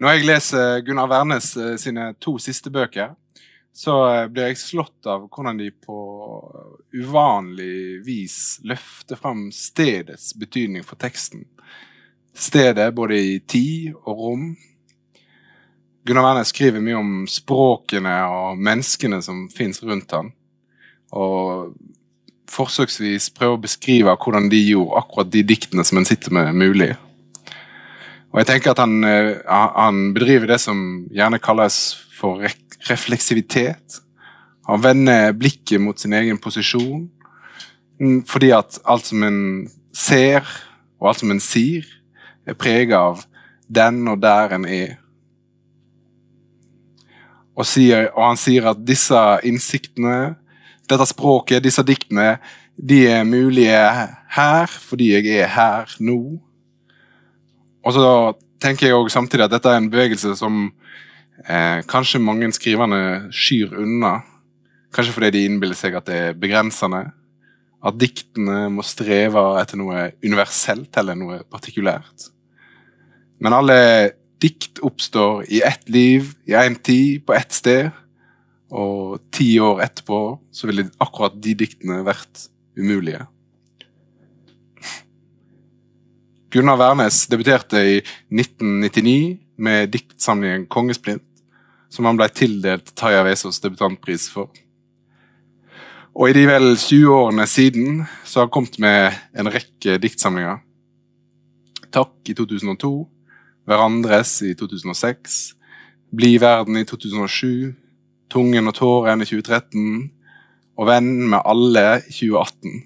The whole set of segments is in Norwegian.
Når jeg leser Gunnar Wærnes eh, sine to siste bøker, så eh, blir jeg slått av hvordan de på uvanlig vis løfter fram stedets betydning for teksten. Stedet både i tid og rom. Gunnar Wærnes skriver mye om språkene og menneskene som fins rundt han. Og forsøksvis prøver å beskrive hvordan de gjorde akkurat de diktene som en sitter med, mulig. Og jeg tenker at han, eh, han bedriver det som gjerne kalles for refleksivitet. Han vender blikket mot sin egen posisjon. Mm, fordi at alt som en ser, og alt som en sier, er preget av den og der en er. Og, sier, og han sier at disse innsiktene, dette språket, disse diktene, de er mulige her fordi jeg er her nå. Og så tenker jeg også samtidig at dette er en bevegelse som eh, kanskje mange skrivende skyr unna. Kanskje fordi de innbiller seg at det er begrensende. At diktene må streve etter noe universelt eller noe partikulært. Men alle dikt oppstår i ett liv, i én tid, på ett sted. Og ti år etterpå så ville akkurat de diktene vært umulige. Gunnar Wærnes debuterte i 1999 med diktsamlingen 'Kongesplint', som han ble tildelt Taja Vesaas debutantpris for. Og i de vel 20 årene siden så har han kommet med en rekke diktsamlinger. 'Takk' i 2002, 'Hverandres' i 2006, 'Bli verden' i 2007, 'Tungen og tåren' i 2013 og 'Venn med alle' i 2018.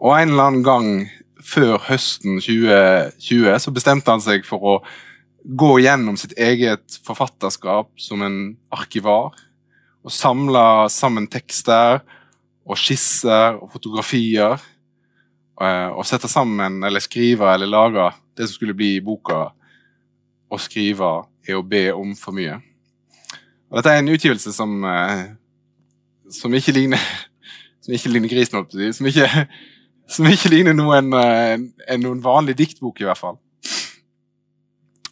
Og en eller annen gang før høsten 2020 så bestemte han seg for å gå gjennom sitt eget forfatterskap som en arkivar. Og samle sammen tekster og skisser og fotografier. Eh, og sette sammen eller skrive eller lage det som skulle bli i boka. Å skrive er å be om for mye. Og dette er en utgivelse som, eh, som ikke ligner som ikke ligner grisen, som ikke som ikke ligner noen, en, eh, noen vanlig diktbok, i hvert fall.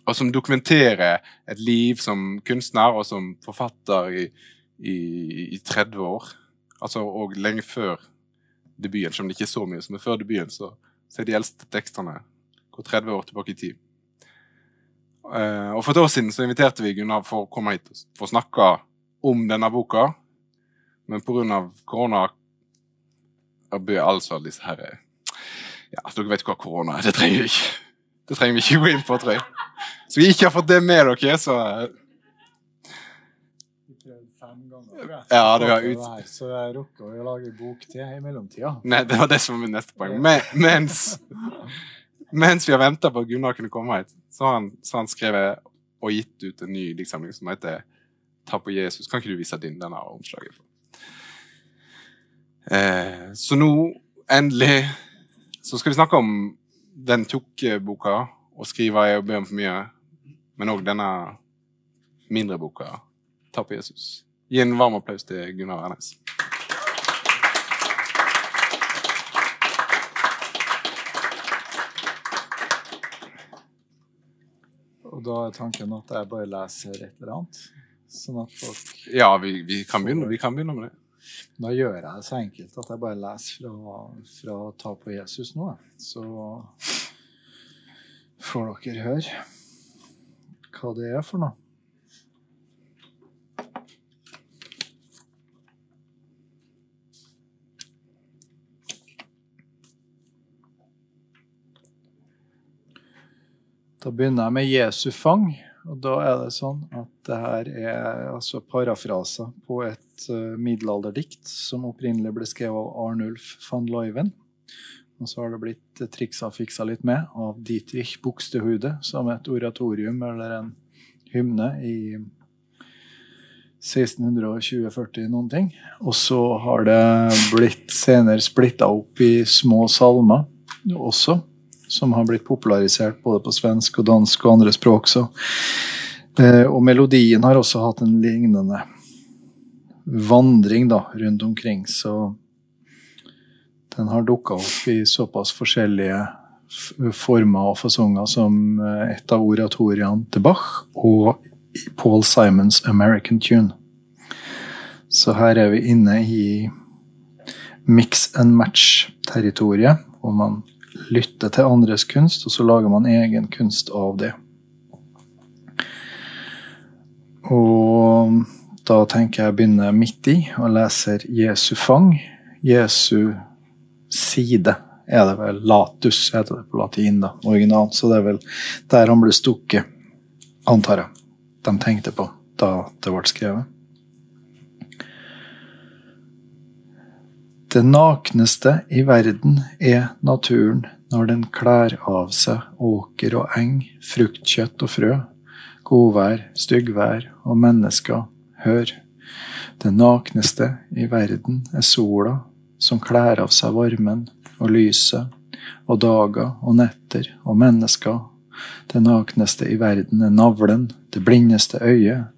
Og som dokumenterer et liv som kunstner og som forfatter i, i, i 30 år. Altså og lenge før debuten, selv om det ikke er så mye som er før debuten, så, så er de eldste tekstene går 30 år tilbake i tid. Uh, og For et år siden så inviterte vi Gunnar for å komme hit og få snakke om denne boka. Men pga. korona altså disse her Ja, dere vet hva korona er. Det trenger vi ikke Det trenger vi ikke gå inn på, tror jeg. Så vi ikke har fått det med dere, så ja, det var ut... Så jeg rukker å lage bok til i mellomtida. Nei, det var det som var mitt neste poeng. Men, mens, mens vi har venta på at Gunnar kunne komme hit, så har han, så han skrevet og gitt ut en ny diktsamling som heter Ta på Jesus. Kan ikke du vise din denne omslaget? Eh, så nå, endelig, så skal vi snakke om den tjukke boka, og skrive er å be om for mye, men òg denne mindre boka, 'Ta på Jesus'. Gi en varm applaus til Gunnar Ernes. Og da er tanken at jeg bare leser et eller annet? Sånn at folk Ja, vi, vi, kan, begynne, vi kan begynne med det. Da gjør jeg det så enkelt at jeg bare leser fra, fra Ta på Jesus nå. Så får dere høre hva det er for noe. Da begynner jeg med Jesu fang. Og da er det sånn at det her er altså parafraser på et uh, middelalderdikt som opprinnelig ble skrevet av Arnulf van Leuven. Og så har det blitt uh, triksa og fiksa litt med av Dietrich Buxtehude som et oratorium eller en hymne i 1620-40 noen ting. Og så har det blitt senere splitta opp i små salmer også som har blitt popularisert både på svensk og dansk og andre språk. Så. Eh, og melodien har også hatt en lignende vandring da, rundt omkring. Så den har dukka opp i såpass forskjellige former og fasonger som eh, et av oratoriene til Bach og Paul Simons American Tune. Så her er vi inne i mix and match-territoriet, hvor man lytter til andres kunst, og så lager man egen kunst av det. Og da tenker jeg å begynne midt i og leser Jesu fang. Jesu side er det vel. Latus heter det på latin, da, originalt. Så det er vel der han ble stukket, antar jeg. De tenkte på da det ble skrevet. Det nakneste i verden er naturen når den klær av seg åker og eng, fruktkjøtt og frø, godvær, styggvær og mennesker, hør. Det nakneste i verden er sola, som klær av seg varmen og lyset, og dager og netter og mennesker. Det nakneste i verden er navlen, det blindeste øyet,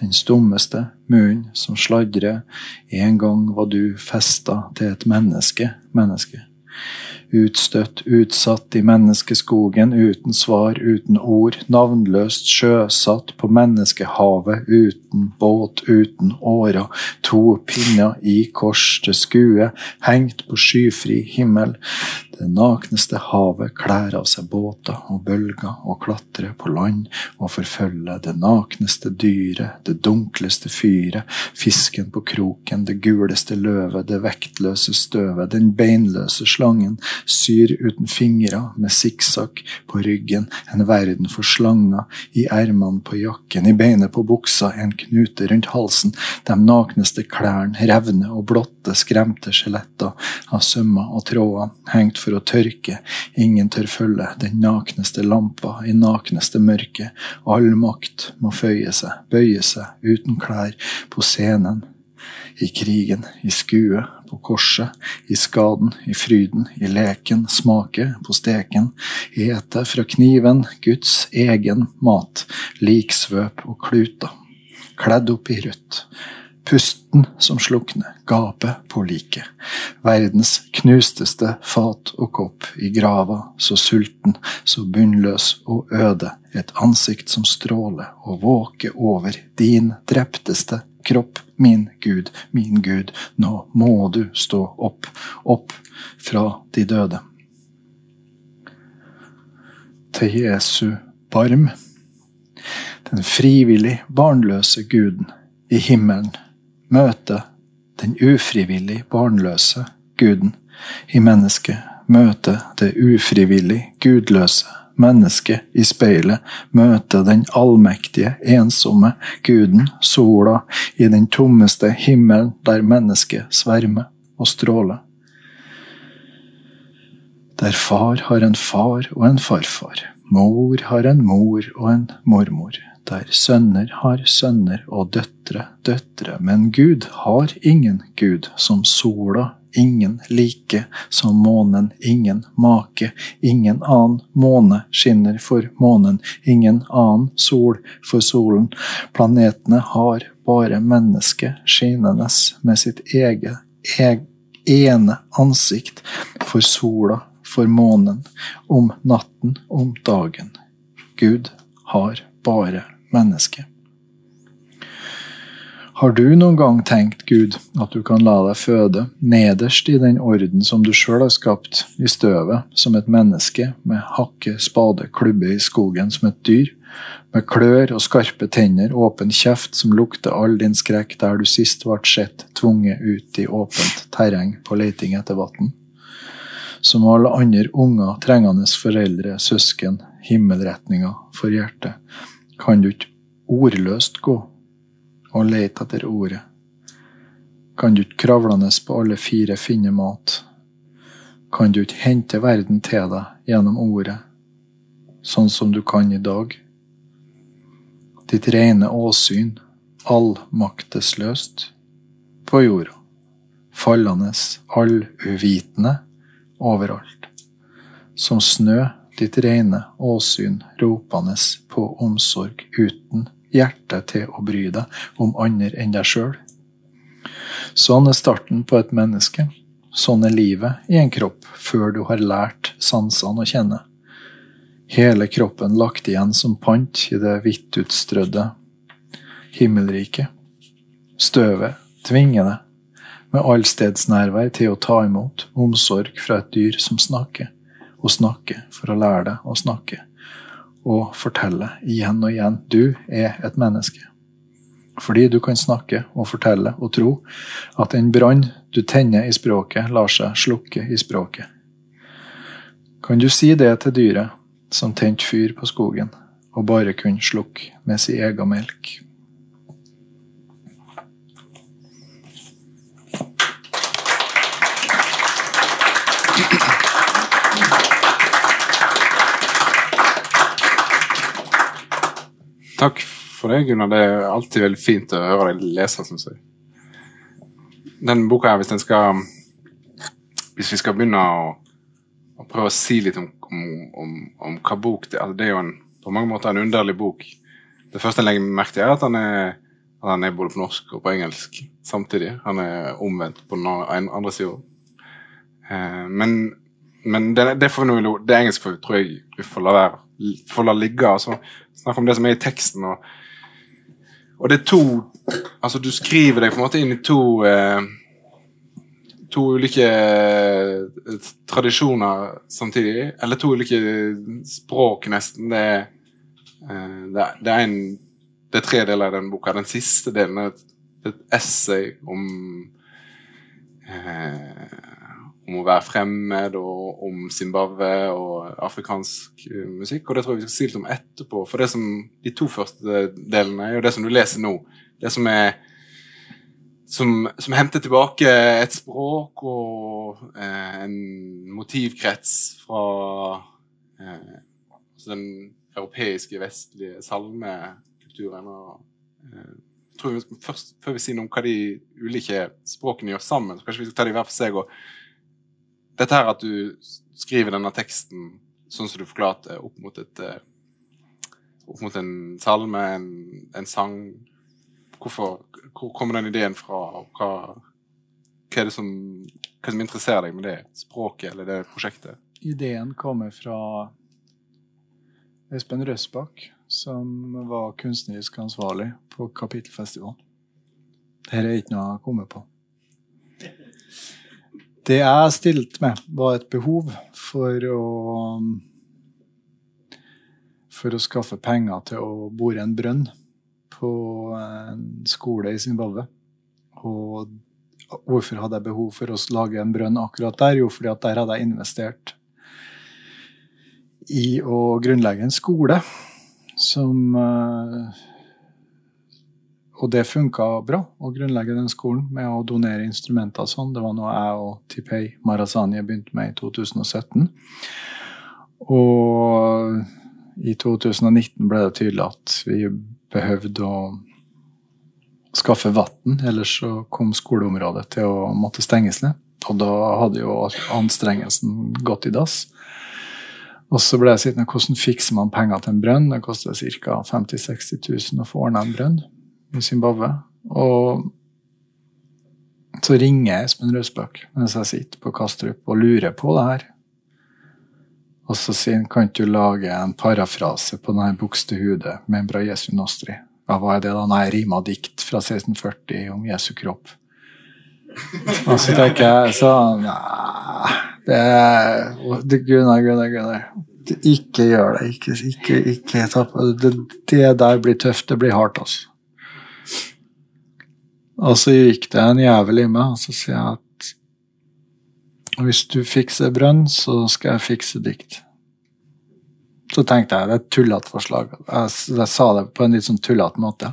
den stummeste munnen som sladrer. En gang var du festa til et menneske, menneske. Utstøtt, utsatt i menneskeskogen, uten svar, uten ord, navnløst sjøsatt på menneskehavet, uten båt, uten årer, to pinner i kors til skue, hengt på skyfri himmel. Det nakneste havet klær av seg båter og bølger og klatrer på land og forfølger det nakneste dyret, det dunkleste fyret, fisken på kroken, det guleste løvet, det vektløse støvet, den beinløse slangen, syr uten fingre med sikksakk på ryggen, en verden for slanger, i ermene på jakken, i beinet på buksa, en knute rundt halsen, de nakneste klærne, revne og blotte, skremte skjeletter av sømmer og tråder, hengt for for å tørke, ingen tør følge den nakneste lampa i nakneste mørke, all makt må føye seg, bøye seg, uten klær, på scenen, i krigen, i skuet, på korset, i skaden, i fryden, i leken, smake på steken, ete fra kniven, Guds egen mat, liksvøp og kluter, kledd opp i rødt pusten som slukner, gapet på liket. Verdens knusteste fat og kopp i grava, så sulten, så bunnløs og øde, et ansikt som stråler og våker over din drepteste kropp, min Gud, min Gud, nå må du stå opp, opp fra de døde. Til Jesu barm, den frivillig barnløse Guden i himmelen møte den ufrivillig barnløse guden. I mennesket, møte det ufrivillig gudløse mennesket. I speilet, møte den allmektige, ensomme guden, sola, i den tommeste himmelen der mennesket svermer og stråler. Der far har en far og en farfar, mor har en mor og en mormor der sønner har sønner og døtre døtre, men Gud har ingen Gud som sola, ingen like som månen, ingen make, ingen annen måne skinner for månen, ingen annen sol for solen. Planetene har bare mennesket skinende med sitt eget, ene ansikt for sola, for månen, om natten, om dagen. Gud har bare menneske. Har du noen gang tenkt, Gud, at du kan la deg føde nederst i den orden som du sjøl har skapt, i støvet, som et menneske, med hakke, spade, klubbe i skogen som et dyr, med klør og skarpe tenner, åpen kjeft som lukter all din skrekk der du sist ble sett tvunget ut i åpent terreng på leiting etter vann? Som alle andre unger trengende foreldre, søsken, himmelretninger for hjertet, kan du ikke ordløst gå og lete etter ordet. Kan du ikke kravlende på alle fire finne mat. Kan du ikke hente verden til deg gjennom ordet, sånn som du kan i dag. Ditt rene åsyn, allmaktesløst, på jorda, fallende alluvitende overalt, som snø ditt rene åsyn ropende på omsorg uten hjerte til å bry deg om andre enn deg sjøl. Sånn er starten på et menneske. Sånn er livet i en kropp før du har lært sansene å kjenne. Hele kroppen lagt igjen som pant i det hvitutstrødde himmelriket. Støvet tvinger deg med allstedsnærvær til å ta imot omsorg fra et dyr som snakker, og snakker for å lære deg å snakke, og fortelle igjen og igjen du er et menneske. Fordi du kan snakke og fortelle og tro at en brann du tenner i språket, lar seg slukke i språket. Kan du si det til dyret som tente fyr på skogen, og bare kunne slukke med sin egen melk? Takk for det, Gunnar. Det er alltid veldig fint å høre deg lese, syns jeg. Den boka her, hvis den skal Hvis vi skal begynne å, å prøve å si litt om, om, om, om hva bok det er altså Det er jo en, på mange måter en underlig bok. Det første jeg legger merke til, er at han er, at han er både på norsk og på engelsk samtidig. Han er omvendt på den andre sida. Eh, men, men det, det, får vi noe, det engelske tror jeg vi får la være får la ligge. altså Snakk om det som er i teksten. Og, og det er to Altså, du skriver deg på en måte inn i to eh, To ulike eh, tradisjoner samtidig. Eller to ulike språk, nesten. Det er, eh, det, det er en det er tre deler i den boka. Den siste delen er et, et essay om eh, om å være fremmed, og om Zimbabwe og afrikansk uh, musikk. Og det tror jeg vi skal si litt om etterpå. For det som, de to første delene er jo det som du leser nå. Det som er som, som henter tilbake et språk og eh, en motivkrets fra eh, altså den europeiske, vestlige salmekulturen. og eh, tror vi først, Før vi sier noe om hva de ulike språkene gjør sammen, så kanskje vi skal ta de hver for seg og dette her at du skriver denne teksten sånn som du forklarte, opp mot et eh, opp mot en salme, en, en sang Hvorfor, Hvor kommer den ideen fra? Hva, hva, er det som, hva som interesserer deg med det språket eller det prosjektet? Ideen kommer fra Espen Røsbakk, som var kunstnerisk ansvarlig på Kapittelfestivalen. Dette er ikke noe jeg har kommet på. Det jeg stilte med, var et behov for å For å skaffe penger til å bore en brønn på en skole i Zimbabwe. Og hvorfor hadde jeg behov for å lage en brønn akkurat der? Jo, fordi at der hadde jeg investert i å grunnlegge en skole som uh, og det funka bra å grunnlegge den skolen med å donere instrumenter og sånn. Det var noe jeg og Tipei Marazani begynte med i 2017. Og i 2019 ble det tydelig at vi behøvde å skaffe vann, ellers så kom skoleområdet til å måtte stenges ned. Og da hadde jo anstrengelsen gått i dass. Og så ble jeg sittende hvordan fikser man penger til en brønn? Det koster ca. 50 000-60 000 å få ordna en brønn Zimbabwe. Og så ringer Espen Røsbakk mens jeg sitter på Kastrup og lurer på det her. Og så sier han kan du lage en parafrase på denne bukstehudet med en Bra Jesu Nostri. Ja, hva er det da? Nei, rima dikt fra 1640 om Jesu kropp. Og så tenker jeg sånn det er Gunnar, Gunnar, Gunnar. Ikke gjør det. Ikke, ikke, ikke ta på det. Det der blir tøft. Det blir hardt, altså. Og så gikk det en jævel i meg, og så sier jeg at hvis du fikser brønn, så skal jeg fikse dikt. Så tenkte jeg det er et tullete forslag. Jeg, jeg, sa det på en litt sånn tullete måte.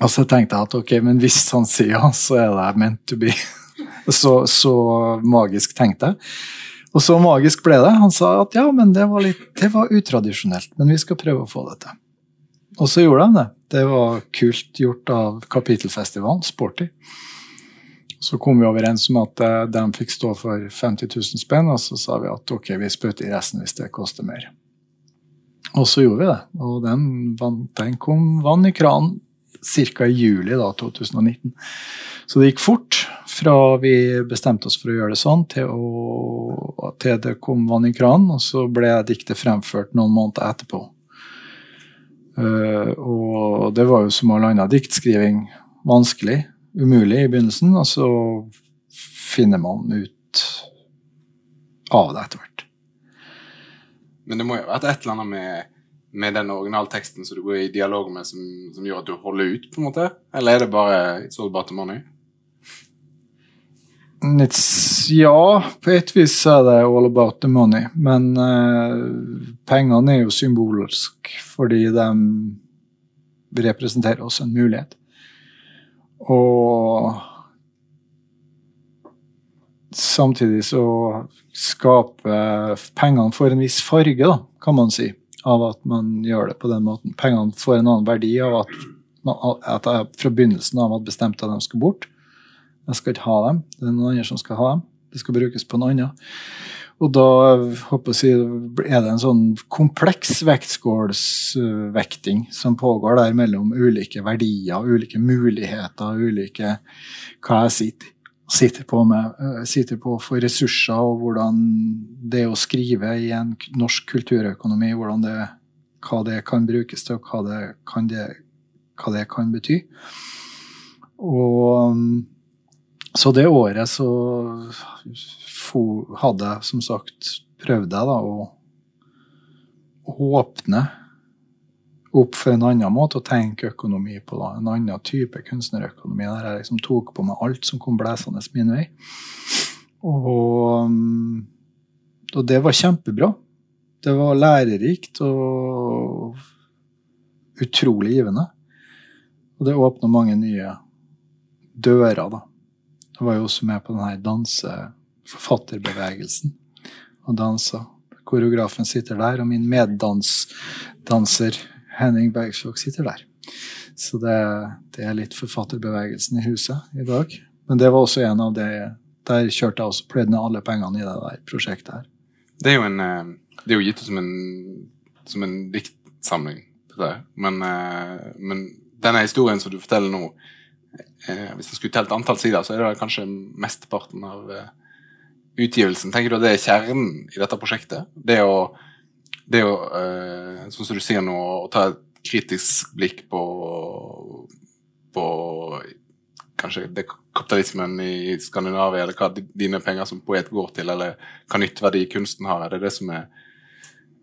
Og så tenkte jeg at ok, men hvis han sier ja, så er det meant to be. så, så magisk tenkte jeg. Og så magisk ble det. Han sa at ja, men det var, litt, det var utradisjonelt, men vi skal prøve å få det til. Og så gjorde de det. Det var kult gjort av Kapittelfestivalen, Sporty. Så kom vi overens om at eh, de fikk stå for 50 000 spenn, og så sa vi at ok, vi spytter i resten hvis det koster mer. Og så gjorde vi det. Og den, den kom vann i kranen ca. i juli da, 2019. Så det gikk fort. fra vi bestemte oss for å gjøre det sånn, til, å, til det kom vann i kranen, og så ble diktet fremført noen måneder etterpå. Uh, og det var jo som all annen diktskriving vanskelig, umulig i begynnelsen, og så finner man ut av det etter hvert. Men det må jo ha vært et eller annet med, med den originalteksten som du går i dialog med, som, som, gjør at du holder ut, på en måte? Eller er det bare It's all about the money? Ja, på et vis er det all about the money. Men uh, pengene er jo symbolsk fordi de representerer oss en mulighet. Og samtidig så skaper pengene får en viss farge, da, kan man si, av at man gjør det på den måten. Pengene får en annen verdi av at, man, at jeg fra begynnelsen av hadde bestemt at de skulle bort. Jeg skal ikke ha dem. Det er noen andre som skal ha dem. Det skal brukes på noe annet. Og da jeg, er det en sånn kompleks vektskålsvekting som pågår der mellom ulike verdier, ulike muligheter, ulike hva jeg sitter, sitter, på med, eh, sitter på for ressurser, og hvordan det å skrive i en norsk kulturøkonomi, det, hva det kan brukes til, og hva det kan, det, hva det kan bety. Og så det året så hadde jeg som sagt prøvd jeg da å åpne opp for en annen måte å tenke økonomi på. da, En annen type kunstnerøkonomi der jeg liksom tok på meg alt som kom blesende min vei. Og, og det var kjempebra. Det var lærerikt og utrolig givende. Og det åpna mange nye dører, da. Jeg var jo også med på denne danseforfatterbevegelsen og dansa. Koreografen sitter der, og min meddanser Henning Bergsvåg sitter der. Så det, det, er litt forfatterbevegelsen i huset i dag. Men det var også en av det Der kjørte jeg også pløyd ned alle pengene i det der prosjektet her. Det er jo, en, eh, det er jo gitt ut som en, som en diktsamling, men, eh, men denne historien som du forteller nå, eh, Hvis en skulle telt antall sider, så er det kanskje mesteparten av eh, utgivelsen. Tenker du at det er kjernen i dette prosjektet? Det å, det å eh, sånn som du sier nå, å ta et kritisk blikk på, på kanskje det kapitalismen i Skandinavia, eller hva dine penger som poet går til, eller hva nytteverdi kunsten har. Er det det som er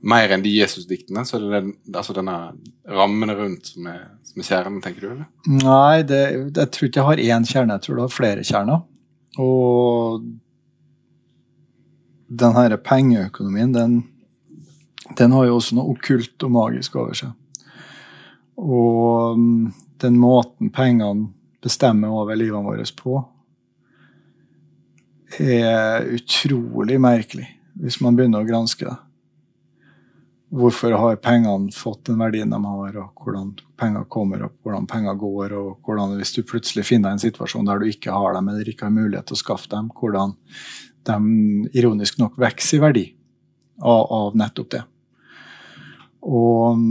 mer enn de Jesusdiktene, så er det den, altså denne rammene rundt som er, som er kjernen, tenker du? eller? Nei, det, jeg tror ikke jeg har én kjerne, jeg tror det har flere kjerner. Og den her pengeøkonomien, den, den har jo også noe okkult og magisk over seg. Og mm, den måten pengene bestemmer over livene våre på, er utrolig merkelig, hvis man begynner å granske det hvorfor har pengene fått den verdien de har, og hvordan penger kommer, og hvordan penger går, og hvordan hvis du plutselig finner deg en situasjon der du ikke har dem, eller ikke har mulighet til å skaffe dem, hvordan de ironisk nok vokser i verdi av, av, nettopp det. Og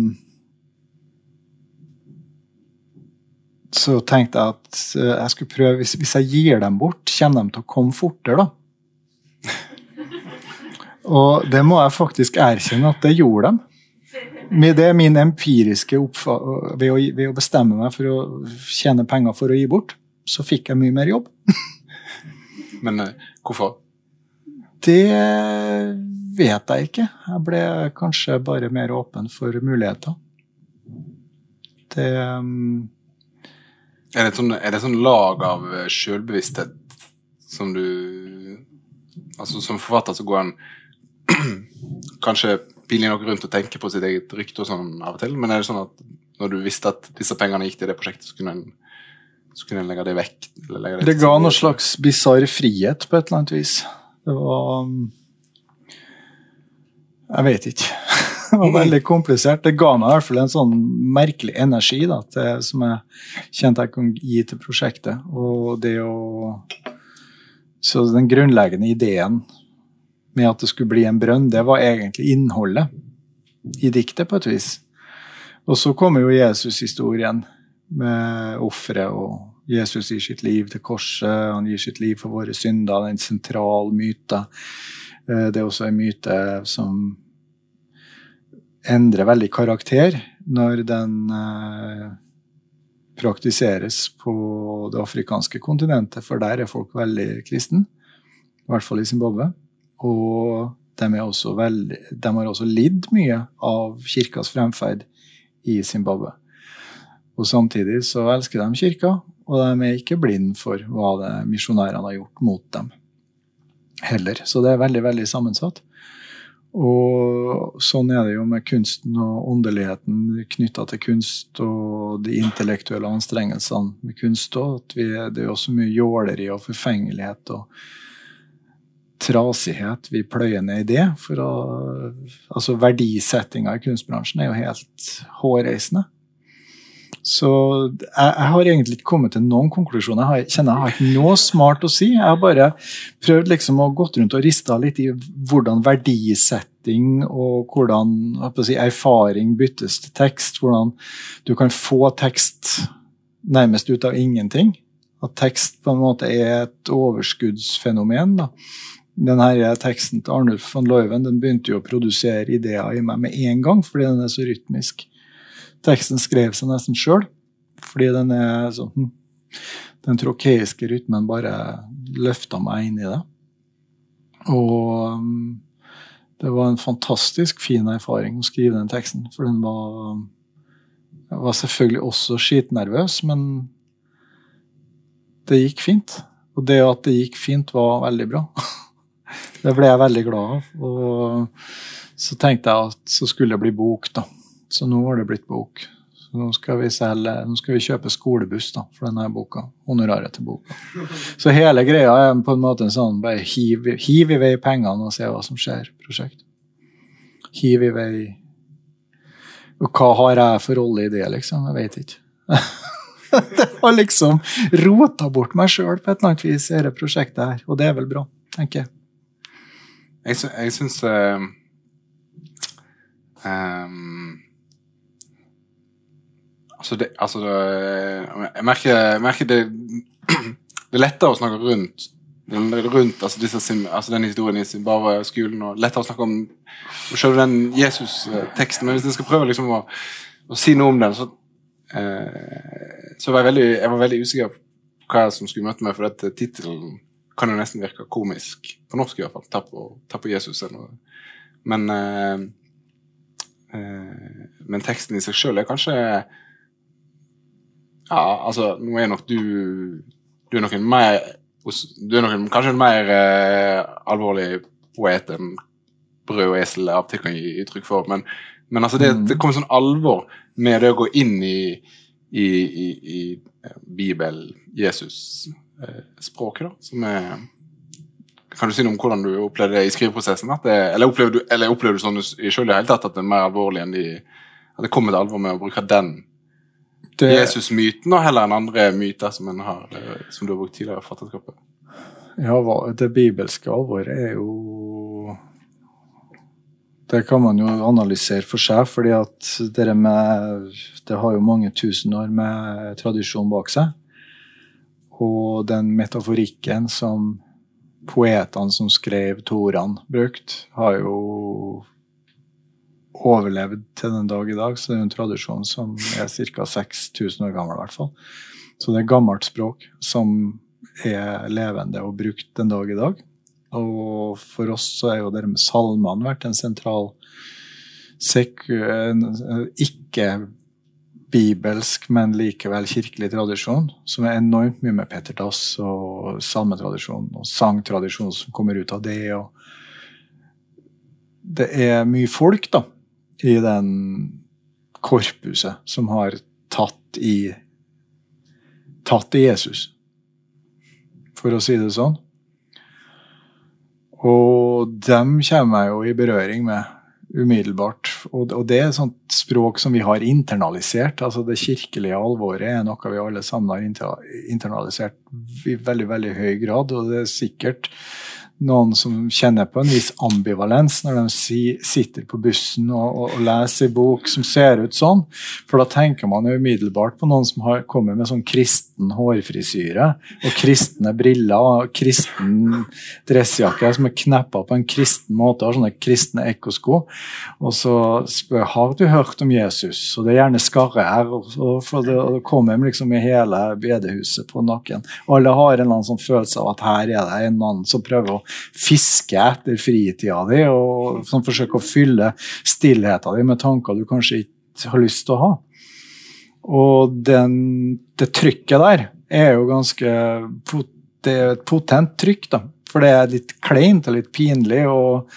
så tenkte jeg at eh, jeg skulle prøve, hvis, hvis jeg gir dem bort, kommer de til å komme fortere, da. Og det må jeg faktisk erkjenne at det gjorde dem. Med det min empiriske ved ved å bestemme meg for å tjene penger for å gi bort, så fikk jeg mye mer jobb. Men uh, hvorfor? Det vet jeg ikke. Jeg ble kanskje bare mer åpen for muligheter. Det um... er, det sånn, er det sånn lag av sjølbevissthet som du Altså Som forfatter så går han kanskje pinlig nok rundt å tenke på sitt eget rykte og sånn av og til, men er det sånn at når du visste at disse pengene gikk til det prosjektet, så kunne en, så kunne en legge det vekk? Det, det ga noe slags bisarr frihet på et eller annet vis. Det var um, Jeg vet ikke. Det var veldig komplisert. Det ga meg i hvert fall en sånn merkelig energi da, til, som jeg kjente jeg kunne gi til prosjektet. Og det å Så den grunnleggende ideen med at det skulle bli en brønn, det var egentlig innholdet i diktet, på et vis. Og så kommer jo Jesus-historien med offeret og Jesus gir sitt liv til korset, han gir sitt liv for våre synder. Det er en sentral myte. Eh, det er også en myte som endrer veldig karakter når den eh, praktiseres på det afrikanske kontinentet, for der er folk veldig kristen. I hvert fall i Zimbabwe. Og de, veldig, de, har også lidd mye av kirkas fremferd i Zimbabwe. Og samtidig så elsker de kirka, og de er ikke blind for hva det misjonærene har gjort mot dem heller. Så det er veldig, veldig sammensatt. Og sånn er det jo med kunsten og åndeligheten knytta til kunst og de intellektuelle anstrengelsene med kunst òg. Det er jo også mye jåleri og forfengelighet og trasighet vi pløyer ned i det. For å, altså Verdisettinga i kunstbransjen er jo helt hårreisende. Så jeg, jeg, har egentlig ikke kommet til noen konklusjoner. Jeg kjenner jeg har ikke noe smart å si. Jeg har bare prøvd liksom å gått rundt og rista litt i hvordan verdisetting og hvordan si, erfaring byttes til tekst. Hvordan du kan få tekst nærmest ut av ingenting. At tekst på en måte er et overskuddsfenomen. da denne teksten til Arnulf von Leuven den begynte jo å produsere ideer i meg med en gang, fordi den er så rytmisk. Teksten skrev seg nesten sjøl, fordi den er sånn hm, Den trokeiske rytmen bare løfta meg inn i det. Og hm, det var en fantastisk fin erfaring å skrive den teksten, for den var Jeg var selvfølgelig også skitnervøs, men det gikk fint. Og det at det gikk fint, var veldig bra. Det ble jeg veldig glad av. Og så tenkte jeg at så skulle det bli bok, da. Så nå har det blitt bok. Så nå skal vi, selge, nå skal vi kjøpe skolebuss da, for denne boka. Honoraret til boka. Så hele greia er på en måte en sånn bare hiv, hiv i vei pengene og se hva som skjer. prosjekt. Hiv i vei Og hva har jeg for rolle i det, liksom? Jeg vet ikke. det har liksom rota bort meg sjøl på et eller annet vis i dette prosjektet her, og det er vel bra, tenker jeg. Jeg, sy jeg syns uh, um, Altså, det, altså det, Jeg merker, jeg merker det, det er lettere å snakke rundt rundt altså, disse, altså den historien i Zimbabwe-skolen. og Lettere å snakke om selv den Jesus-teksten. Men hvis jeg skal prøve liksom å, å, si noe om den, så, uh, så var jeg veldig, jeg var veldig usikker på hva som skulle møte meg, for dette tittelen kan jo nesten virke komisk. På norsk i hvert fall. Ta på, ta på Jesus eller noe. Men, eh, eh, men teksten i seg sjøl er kanskje Ja, altså, nå er nok du Du er nok en mer du er nok en, kanskje en mer eh, alvorlig poet enn brød og esel av til kan gi uttrykk for. Men, men altså det, mm. det kommer sånn alvor med det å gå inn i, i, i, i eh, Bibel, Jesus, språket, da, som er Kan du si noe om hvordan du opplevde det i skriveprosessen? Det, eller opplever du, eller opplever du sånn i sjøl i hele tatt at det er mer alvorlig enn de At det kommer til alvor med å bruke den Jesus-myten, og heller enn andre myter som, har, eh, som du har brukt tidligere i forfatterskapet? Ja, det bibelske alvoret er jo det kan man jo analysere for seg, fordi at det, med, det har jo mange tusen år med tradisjon bak seg. Og den metaforikken som poetene som skrev Toran, brukt, har jo overlevd til den dag i dag. Så det er en tradisjon som er ca. 6000 år gammel, i hvert fall. Så det er gammelt språk som er levende og brukt den dag i dag. Og for oss så er jo det med salmene vært en sentral ikke bibelsk, men likevel kirkelig tradisjon, som er enormt mye med Peter Dass og salmetradisjon og sangtradisjon som kommer ut av det. Det er mye folk da, i den korpuset som har tatt i tatt i Jesus, for å si det sånn. Og dem kommer jeg jo i berøring med umiddelbart. Og, og, det er et sånt språk som vi har internalisert. altså Det kirkelige alvoret er noe vi alle sammen har internalisert i veldig veldig høy grad. Og det er sikkert noen som kjenner på en viss ambivalens når de si, sitter på bussen og, og, og, leser bok som ser ut sånn. For da tenker man jo umiddelbart på noen som har kommet med sånn kristen hårfrisyre og kristne briller og kristen dressjakke som er kneppa på en kristen måte, har sånne kristne ekkosko. Og så spør har du hørt om Jesus, og det er gjerne skarre her, og, og, for det, og kommer liksom i hele bedehuset på nakken. Alle har en eller annen sånn følelse av at her er det en mann som prøver å fiske etter fritida di, og sånn, forsøke å fylle stillheten din med tanker du kanskje ikke har lyst til å ha. Og den, det trykket der er jo ganske Det er et potent trykk, da. For det er litt kleint og litt pinlig, og,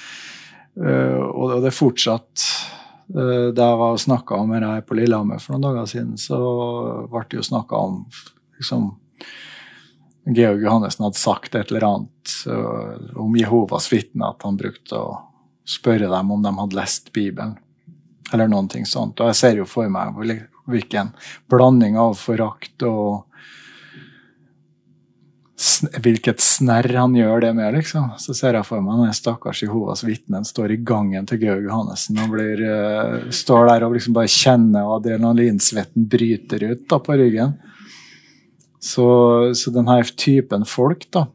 øh, og det er fortsatt øh, Da jeg var snakka om det her på Lillehammer for noen dager siden, så ble det jo snakka om liksom, Georg Johannessen hadde sagt et eller annet uh, om Jehovas vitner, at han brukte å spørre dem om de hadde lest Bibelen, eller noen ting sånt. Og jeg ser jo for meg hvilken blanding av forakt og hvilket snerr han gjør det med, liksom. Så ser jeg for meg den stakkars Jehovas vitnen står i gangen til Georg Johannessen og blir, uh, står der og liksom bare kjenner og adrenalinsvetten bryter ut da, på ryggen. Så, så denne typen folk, da,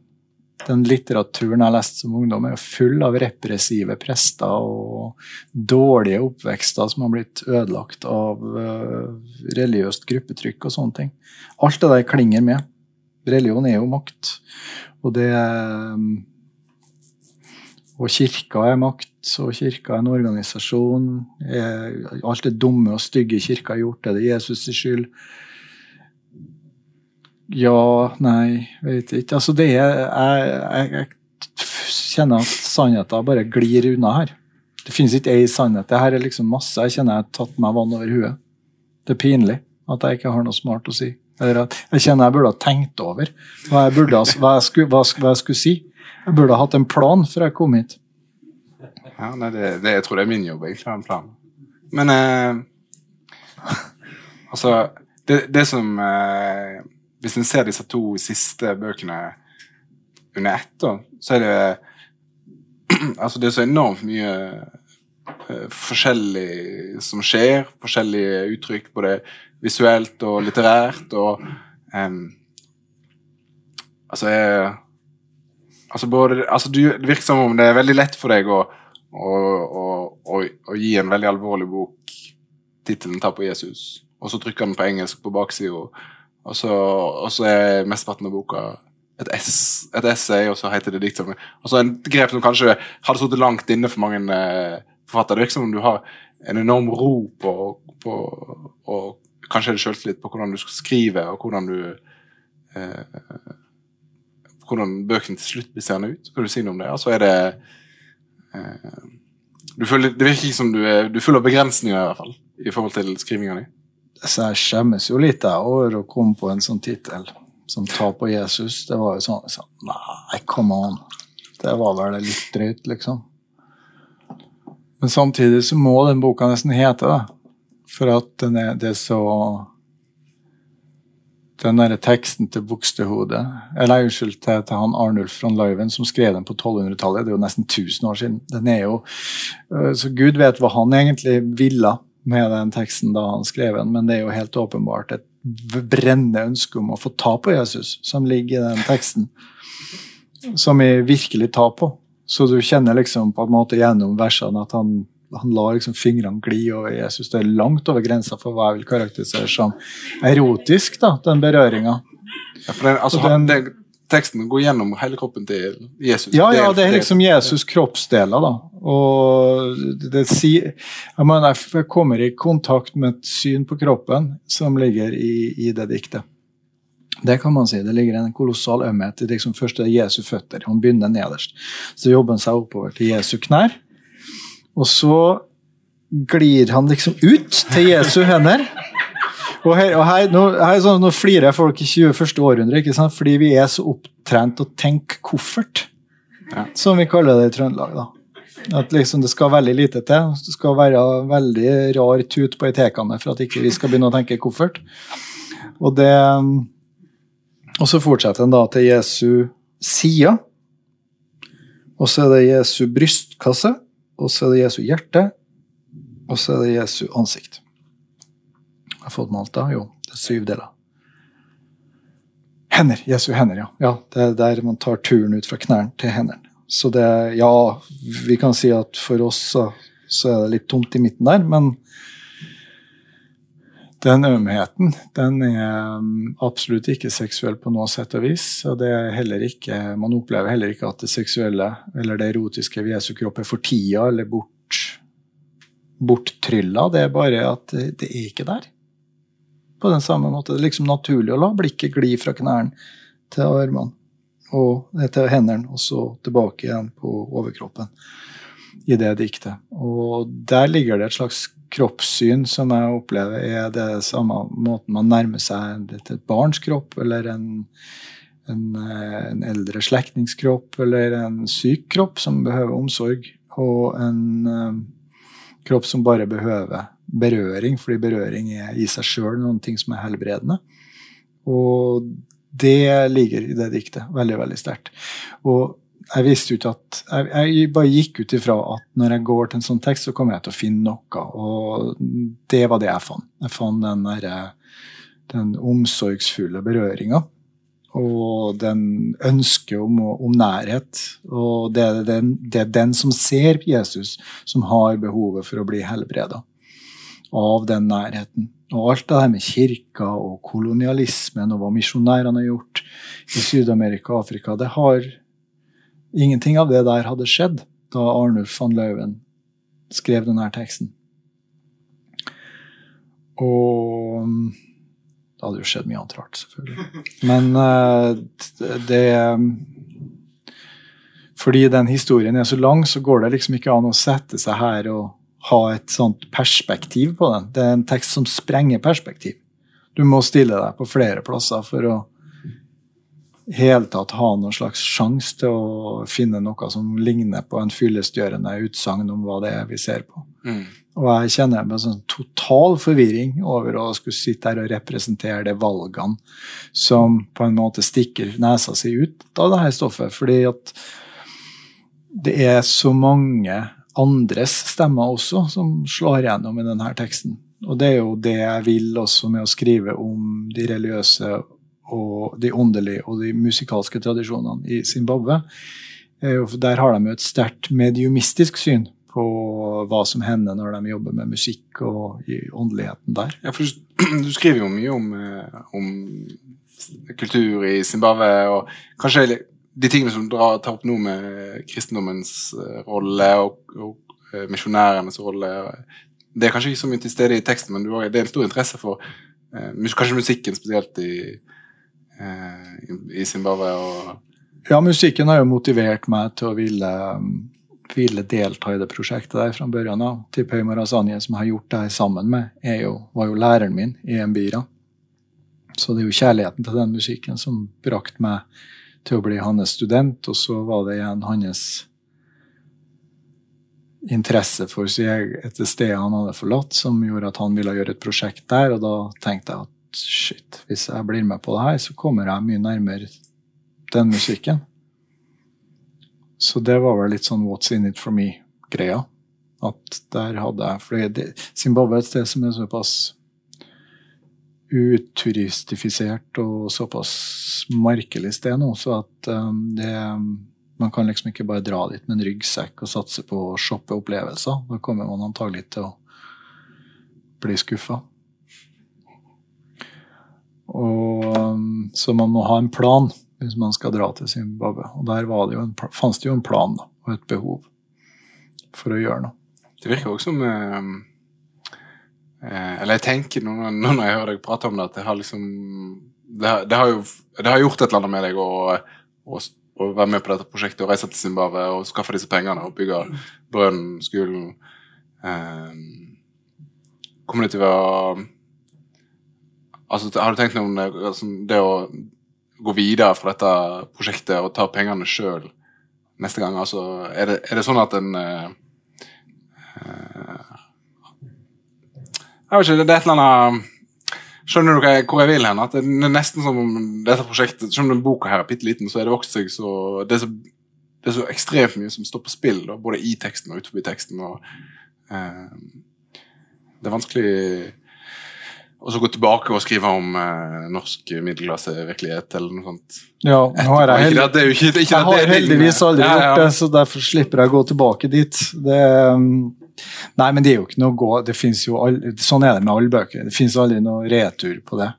den litteraturen jeg har lest som ungdom, er full av repressive prester og dårlige oppvekster som har blitt ødelagt av uh, religiøst gruppetrykk og sånne ting. Alt det der klinger med. Religion er jo makt. Og det um, Og kirka er makt, og kirka er en organisasjon. alt det dumme og stygge kirka har gjort, er det Jesus' skyld. Ja, nei, vet ikke. Altså, det er Jeg, jeg, jeg kjenner at sannheten bare glir unna her. Det finnes ikke ei sannhet. Det her er liksom masse. Jeg kjenner jeg har tatt meg vann over huet. Det er pinlig at jeg ikke har noe smart å si. Eller at jeg kjenner jeg burde ha tenkt over hva jeg, burde, hva jeg, skulle, hva, hva jeg skulle, si. Jeg burde ha hatt en plan før jeg kom hit. Ja, nei, det, det, Jeg tror det er min jobb egentlig å ha en plan. Men eh, altså det, det som eh, hvis en ser disse to siste bøkene under ett, så er det Altså, det er så enormt mye uh, forskjellig som skjer. Forskjellige uttrykk, både visuelt og litterært, og um, Altså, jeg Altså, både, altså du, Det virker som om det er veldig lett for deg å, å, å, å gi en veldig alvorlig bok tittelen 'Ta på Jesus', og så trykker den på engelsk på baksida og så, og så er mesteparten av boka et, ess, et, essay, og så heter det diktsamling. Og så en grep som kanskje hadde sittet langt inne for mange eh, forfattere. Det virker som om du har en enorm ro på, på og kanskje er det selvtillit på hvordan du skal skrive, og hvordan du eh, hvordan bøkene til slutt blir seende ut. Kan du si noe om det? Altså er det eh, føler, Det virker ikke som du er, du er full av begrensninger, i hvert fall, i forhold til skrivinga di. Så jeg skjemmes jo litt over å komme på en sånn tittel som 'Ta på Jesus'. Det var jo sånn, så, Nei, come on. Det var vel litt drøyt, liksom. Men samtidig så må den boka nesten hete det. For at den er, det er så Den derre teksten til Bogstadhodet Eller unnskyld, til, til, han Arnulf von Leuven som skrev den på 1200-tallet. Det er jo nesten 1000 år siden. Den er jo øh, Så Gud vet hva han egentlig ville med den teksten da han skrev den, men det er jo helt åpenbart et brennende ønske om å få ta på Jesus som ligger i den teksten. Som vi virkelig tar på. Så du kjenner liksom på en måte gjennom versene at han, han lar liksom fingrene gli over Jesus. Det er langt over grensa for hva jeg vil karakterisere som erotisk, da, den berøringa. Ja, for det, altså, den, det, teksten går gjennom hele kroppen til Jesus. Ja, ja, det er liksom Jesus' kroppsdeler, da. Og det sier Jeg mener, jeg kommer i kontakt med et syn på kroppen som ligger i, i det diktet. Det kan man si. Det ligger en kolossal ømhet i liksom først er Jesu føtter. Han begynner nederst. Så jobber han seg oppover til Jesu knær. Og så glir han liksom ut til Jesu hender. Og her, og her, nå, her sånn, nå, flirer folk i 21. århundre ikke sant? fordi vi er så opptrent å tenke koffert, ja. som vi kaller det i Trøndelag. da. At liksom det skal veldig lite til. Det skal være veldig rar tut på etekene for at ikke vi skal begynne å tenke koffert. Og, det, og så fortsetter en da til Jesu side. Og så er det Jesu brystkasse, og så er det Jesu hjerte, og så er det Jesu ansikt. Jeg har fått Malta. Jo, det er syv deler. Hender. Jesu hender, ja. ja. Det er der man tar turen ut fra knærne til hendene. Så det Ja, vi kan si at for oss så, så er det litt tomt i midten der, men den ømheten den er um, absolutt ikke seksuell på noe sett og vis. og det er heller ikke, Man opplever heller ikke at det seksuelle eller det erotiske ved Jesu kropp er fortia eller bort, borttrylla. Det er bare at det er ikke der. På den samme måte. Det er liksom naturlig å la blikket gli fra knærne til armene og til hendene, og så tilbake igjen på overkroppen i det diktet. Og der ligger det et slags kroppssyn som jeg opplever er det samme måten man nærmer seg til et barns kropp eller en, en, en eldre slektnings eller en syk kropp som behøver omsorg, og en um, kropp som bare behøver berøring, fordi berøring er i seg sjøl noen ting som er helbredende. Og det ligger i det diktet veldig, veldig sterkt. Og jeg visste jo ikke at jeg, jeg, bare gikk ut ifra at når jeg går til en sånn tekst, så kommer jeg til å finne noe. Og det var det jeg fant. Jeg fant den, der, den omsorgsfulle berøringa. Og den ønsket om, om, nærhet. Og det er den, det er den som ser Jesus, som har behovet for å bli helbreda av den nærheten. Og alt det her med kirka og kolonialismen og hva misjonærene har gjort i Syd-Amerika og Afrika, det har Ingenting av det der hadde skjedd da Arnulf van Lauven skrev denne teksten. Og det hadde jo skjedd mye annet rart, selvfølgelig. Men uh, det Fordi den historien er så lang, så går det liksom ikke an å sette seg her og ha et sånt perspektiv på den. Det er en tekst som sprenger perspektiv. Du må stille deg på flere plasser for å hele tatt ha noen slags sjanse til å finne noe som ligner på en fyllestgjørende utsagn om hva det er vi ser på. Mm. Og jeg kjenner meg sånn total forvirring over å skulle sitte her og representere de valgene som på en måte stikker nesa si ut av det her stoffet. Fordi at det er så mange andres stemmer også som slår gjennom i denne teksten. Og det er jo det jeg vil også med å skrive om de religiøse og de åndelige og de musikalske tradisjonene i Zimbabwe. Eh, der har de jo et sterkt mediumistisk syn på hva som hender når de jobber med musikk og i åndeligheten der. Ja, for Du skriver jo mye om, eh, om kultur i Zimbabwe, og kanskje de tingene som du tar opp nå med kristendommens eh, rolle og, og misjonærenes rolle Det er kanskje ikke så mye til stede i teksten, men det er en stor interesse for kanskje musikken spesielt i, Eh, i Zimbabwe? Og ja, musikken har jo motivert meg til å ville, ville delta i det prosjektet der fra børjan av. Tipøy Marazanye, som jeg har gjort det her sammen med, jo, var jo læreren min i Embira. Så det er jo kjærligheten til den musikken som brakte meg til å bli hans student, og så var det igjen hans interesse for seg etter stedet han hadde forlatt, som gjorde at han ville gjøre et prosjekt der, og da tenkte jeg at shit, hvis jeg blir med på det her, så kommer jeg mye nærmere den musikken. Så det var vel litt sånn what's in it for me-greia. At der hadde jeg For Zimbabwe er et sted som er såpass uturistifisert og såpass merkelig sted nå, så at um, det Man kan liksom ikke bare dra dit med en ryggsekk og satse på å shoppe opplevelser. Da kommer man antagelig til å bli skuffa. Um, så man må ha en plan hvis man skal dra til Zimbabwe. Og der det en, fanns det jo en plan da, og et behov for å gjøre noe. Det virker også som eh, Eller jeg tenker nå når jeg hører deg prate om det, at det har liksom det har, det har jo det har gjort et eller annet med deg å, å, å, være med på dette prosjektet og reise til Zimbabwe og skaffe disse pengene og bygge brønnen, skolen eh, Kommer det til å Altså, har du tenkt noe om det, altså, det å gå videre fra dette prosjektet og ta pengene sjøl neste gang? Altså, er, det, er det sånn at en uh, Jeg vet ikke, det er et eller annet Skjønner du hvor jeg vil hen? At det er nesten som om dette prosjektet Selv om boka her er bitte liten, så er det vokst seg så det er, så det er så ekstremt mye som står på spill, da, både i teksten og utenfor teksten. og eh, Det er vanskelig å så gå tilbake og skrive om eh, norsk middelklassevirkelighet eller noe sånt. Ja, nå har jeg, Ikke held... er ikke, ikke jeg har heldigvis aldri gjort det, så derfor slipper jeg å gå tilbake dit. Det, um, nei, men det er jo ikke noe å gå det jo all... Sånn er det med alle bøker. Det fins aldri noe retur på det.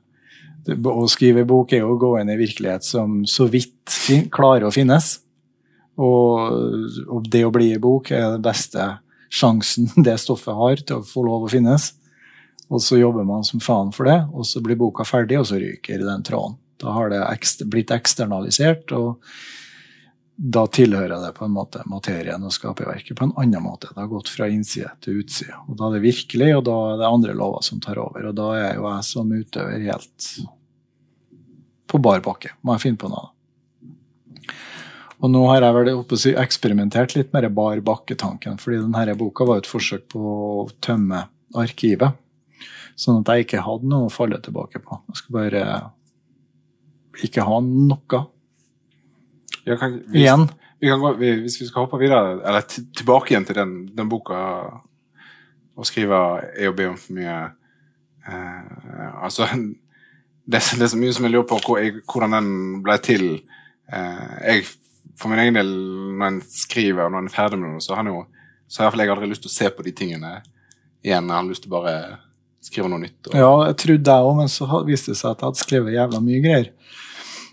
det. Å skrive bok er jo å gå inn i virkelighet som så vidt klarer å finnes. Og, og det å bli i bok er den beste sjansen det stoffet har til å få lov å finnes. Og så jobber man som faen for det, og så blir boka ferdig, og så ryker den tråden. Da har det ekst blitt eksternalisert, og da tilhører det på en måte materien og skaperverket på en annen måte. Det har gått fra innside til utside. Og da er det virkelig, og da er det andre lover som tar over. Og da er jo jeg som utøver helt på bar bakke. Må jeg finne på noe. Og nå har jeg vel eksperimentert litt med bar bakke-tanken, fordi denne boka var et forsøk på å tømme arkivet. Sånn at jeg ikke hadde noe å falle tilbake på. Jeg skulle bare ikke ha noe kan, hvis, igjen. vi kan gå, vi, hvis vi skal hoppe videre, eller til- tilbake igjen til den, den boka Å skrive er å be om for mye eh, Altså det, det er så mye som jeg lurer på hvor jeg, hvordan den ble til. Eh, jeg, for min egen del, når en skriver og når en er ferdig med noe, så har jo så har i hvert fall jeg aldri lyst til å se på de tingene igjen. Jeg har lyst til å bare skrive noe nytt. Og, Ja, jeg trodde jeg òg, men så viste det seg at jeg hadde skrevet jævla mye greier.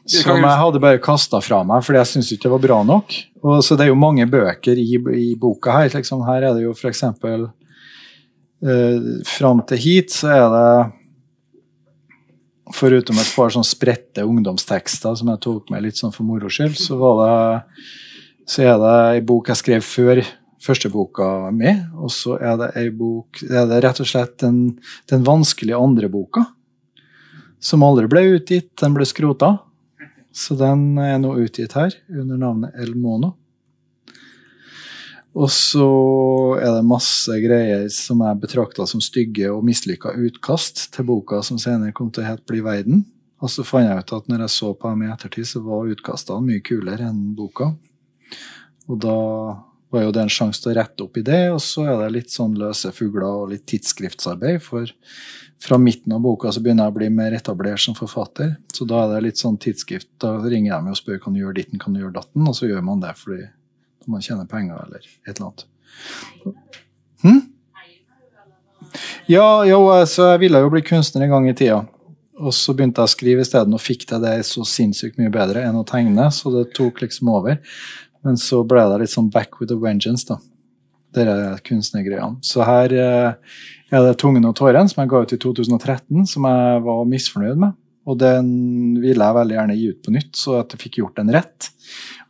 Som jeg hadde bare kasta fra meg, fordi jeg syntes ikke det var bra nok. Og så Det er jo mange bøker i, i boka her. Liksom, her er det jo f.eks. Eh, fram til hit så er det Foruten et par sånn spredte ungdomstekster som jeg tok med litt sånn for moro skyld, så var det så er det ei bok jeg skrev før første boka mi, og så er det ei bok er det rett og slett den, den vanskelige andre boka, som aldri ble utgitt. Den ble skrota. Så den er nå utgitt her, under navnet El Mono. Og så er det masse greier som jeg betrakta som stygge og mislykka utkast til boka som senere kom til å hete Bli verden. Og så fant jeg ut at når jeg så på dem i ettertid, så var utkastene mye kulere enn boka. Og da var jo det en sjanse til å rette opp i det, og så er det litt sånn løse fugler og litt tidsskriftsarbeid. For fra midten av boka så begynner jeg å bli mer etablert som forfatter. Så da er det litt sånn tidsskrift. Da ringer jeg meg og spør kan du gjøre ditten, kan du gjøre datten, og så gjør man det fordi man tjener penger eller et eller annet. Hm? Ja, jo, så jeg ville jo bli kunstner en gang i tida. Og så begynte jeg å skrive isteden, og fikk til det så sinnssykt mye bedre enn å tegne. Så det tok liksom over. Men så ble det litt sånn back with a vengeance, da. Dere kunstnergreiene. Så her eh, er det 'Tungen og tåren', som jeg ga ut i 2013, som jeg var misfornøyd med. Og den ville jeg veldig gjerne gi ut på nytt, så at jeg fikk gjort den rett.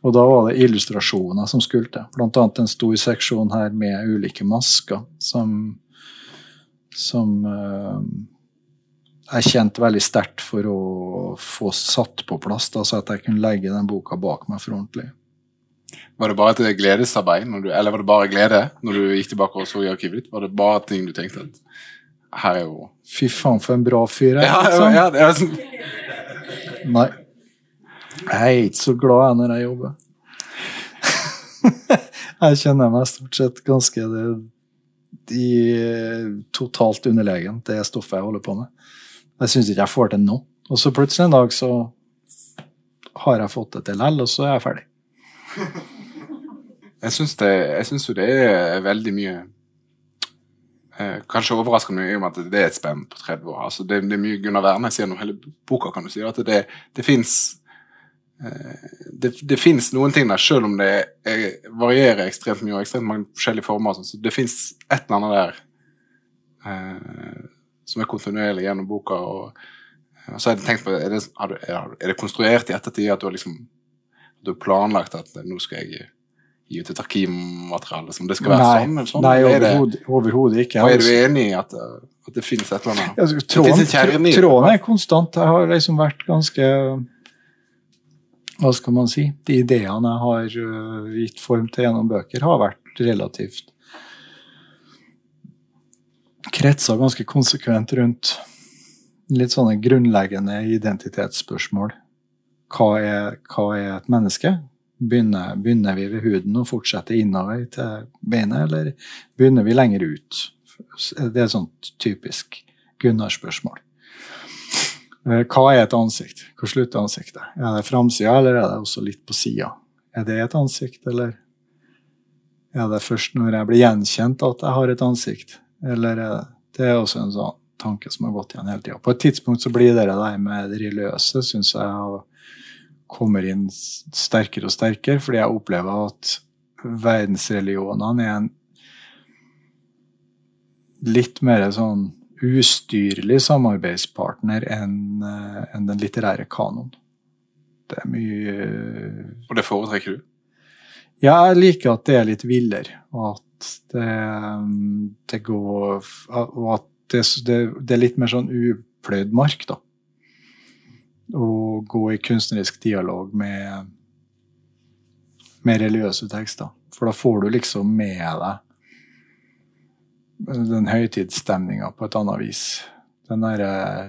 Og da var det illustrasjoner som skulle til. Blant annet en stor seksjon her med ulike masker som, som eh, jeg kjente veldig sterkt for å få satt på plass, da, så at jeg kunne legge den boka bak meg for ordentlig. Var det bare et gledesarbeid, du, eller var det bare glede når du gikk tilbake og så i arkivet ditt? Var det bare ting du tenkte at her er jo Fy faen, for en bra fyr jeg Ja, er. liksom. ja, det er sånn Nei. Jeg er ikke så glad jeg når jeg jobber. jeg kjenner meg stort sett ganske det, i, totalt underlegen, det stoffet jeg holder på med. Jeg syns ikke jeg får til nå. Og så plutselig en dag så har jeg fått det til likevel, og så er jeg ferdig. Jeg syns, det, jeg syns jo det er veldig mye eh, Kanskje overraskende mye med at det er et spenn på 30 år. Altså det, det er mye Gunnar Wærnes gjennom hele boka, kan du si. At det, det fins eh, det, fins noen ting der, selv om det er, varierer ekstremt mye og ekstremt mange forskjellige former. sånn, Så det fins et eller annet der eh, som er kontinuerlig gjennom boka. og, og så har jeg tenkt på, er det, er det konstruert i ettertid at du har liksom du har planlagt at nå skal jeg gi ut et arkivmateriale som det skal være Nei, sånn? sånn? nei Er overhodet ikke. og er du enig i at, uh, at det finnes et eller annet? Altså, tråden, kjerne tråden er konstant. Jeg har liksom vært ganske Hva skal man si? De ideene jeg har gitt form til gjennom bøker, har vært relativt Kretsa ganske konsekvent rundt litt sånne grunnleggende identitetsspørsmål. Hva er, hva er et menneske? Begynner, begynner vi ved huden og fortsetter innover til beinet, eller begynner vi lenger ut? Det er et sånt typisk Gunnar-spørsmål. Eh, hva er et ansikt? Hvor slutter ansiktet? Er det framsida, eller er det også litt på sida? Er det et ansikt, eller er det først når jeg blir gjenkjent at jeg har et ansikt? Eller er det, det er også en sånn tanke som har gått igjen hele tida. På et tidspunkt så blir det der med det religiøse, syns jeg, kommer inn sterkere og sterkere, fordi jeg opplever at verdensreligionene er en litt mer sånn ustyrlig samarbeidspartner enn en den litterære kanoen. Det er mye Og det foretrekker du? Ja, jeg liker at det er litt villere, og at det, det går Og at det, det, det, er litt mer sånn upløyd mark, da. Å gå i kunstnerisk dialog med, med religiøse tekster. For da får du liksom med deg den høytidsstemninga på et annet vis. Den der,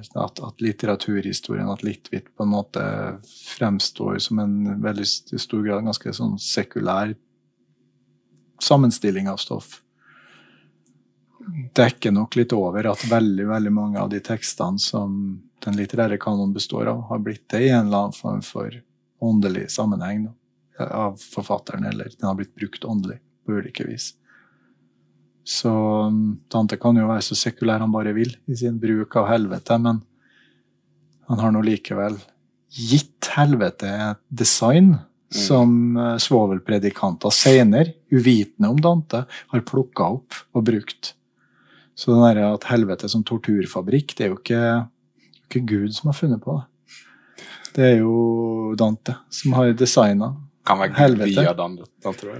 at, at litteraturhistorien, at Litvit på en måte fremstår som en veldig stor grad ganske sånn sekulær sammenstilling av stoff dekker nok litt over at veldig veldig mange av de tekstene som den litterære kanon består av, har blitt det i en eller annen form for åndelig sammenheng da, av forfatteren, eller den har blitt brukt åndelig på ulike vis. Så um, Dante kan jo være så sekulær han bare vil i sin bruk av helvete, men han har nå likevel gitt helvete et design mm. som uh, svovelpredikanter senere, uvitende om Dante, har plukka opp og brukt. Så den der at helvete som torturfabrikk, det er jo ikke, ikke Gud som har funnet på det. Det er jo Dante som har designa helvete. Via Dante, Dante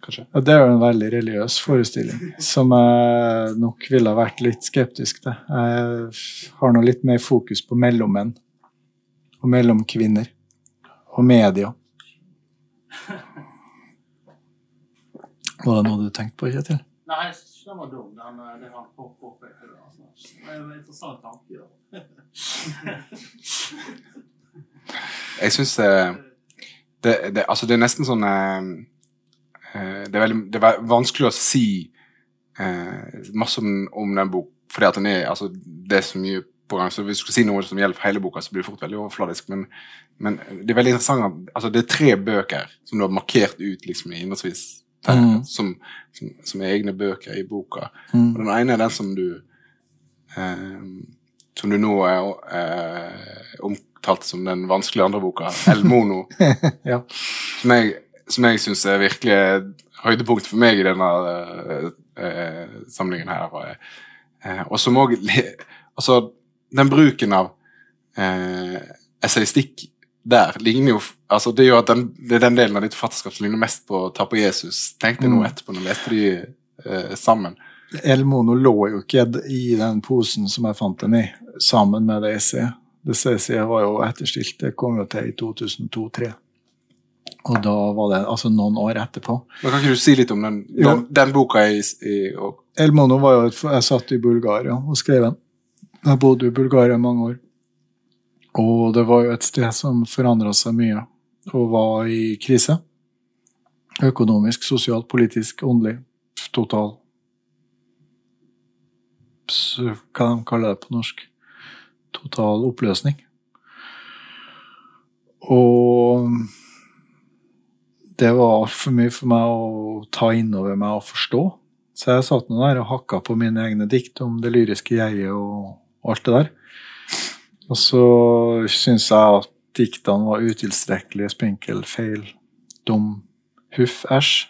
Kanskje? Ja, det er jo en veldig religiøs forestilling som jeg nok ville ha vært litt skeptisk til. Jeg har nå litt mer fokus på mellommenn og mellomkvinner og media. Var det noe du tenkte på, Kjetil? Nei, jeg syns den var dum, den, eh, det han jeg syns det, det, det, altså det er nesten sånn eh, eh, det, er veldig, det er vanskelig å si eh, masse om, om den bok, fordi at den er, altså, det er så mye på gang. Så hvis du skal si noe som gjelder for hele boka, så blir det fort veldig overfladisk. Men, men det er veldig interessant altså det er tre bøker som du har markert ut liksom, i innholdsvis mm. som, som, som, er egne bøker i boka. Mm. Og Den ene er den som du som du nå eh, omtalt som den vanskelige andre boka, El Mono. ja. Som jeg, som jeg syns er virkelig høydepunkt for meg i denne eh, eh samlingen her. Eh, og som òg Altså, den bruken av eh, essayistikk der ligner jo altså Det gjør at den, det er den delen av ditt forfatterskap som ligner mest på å ta på Jesus. Tenkte jeg nå mm. etterpå når jeg leste de eh, sammen. El Mono lå jo ikke i den posen som jeg fant den i, sammen med det essayet. Det essayet var jo etterstilt. Det kom jo til i 2002-2003. Og da var det altså noen år etterpå. Men Kan ikke du si litt om den, den, den boka? i, i El Mono var jo Jeg satt i Bulgaria og skrev den. Jeg bodde i Bulgaria i mange år. Og det var jo et sted som forandra seg mye, og var i krise. Økonomisk, sosialt, politisk, åndelig. Total Hva de kaller det på norsk? Total oppløsning. Og det var altfor mye for meg å ta innover meg og forstå. Så jeg satt nå der og hakka på mine egne dikt om det lyriske jeget og alt det der. Og så syns jeg at diktene var utilstrekkelige, spinkel, feil, dum, huff, æsj.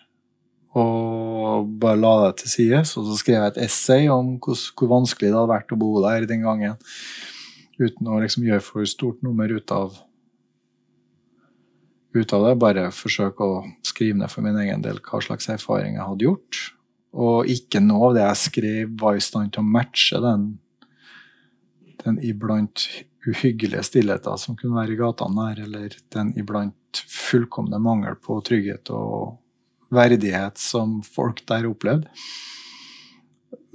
Og bare la det til side. Og så skrev jeg et essay om hvor, hvor, vanskelig det hadde vært å bo der den gangen. Uten å liksom gjøre for stort nummer ut av, ut av det. Bare forsøke å skrive ned for min egen del hva slags erfaring jeg hadde gjort. Og ikke noe av det jeg skrev, var i stand til å matche den, den iblant uhyggelige stillheten som kunne være i gatene her, eller den iblant fullkomne mangel på trygghet og verdighet som folk der opplevde.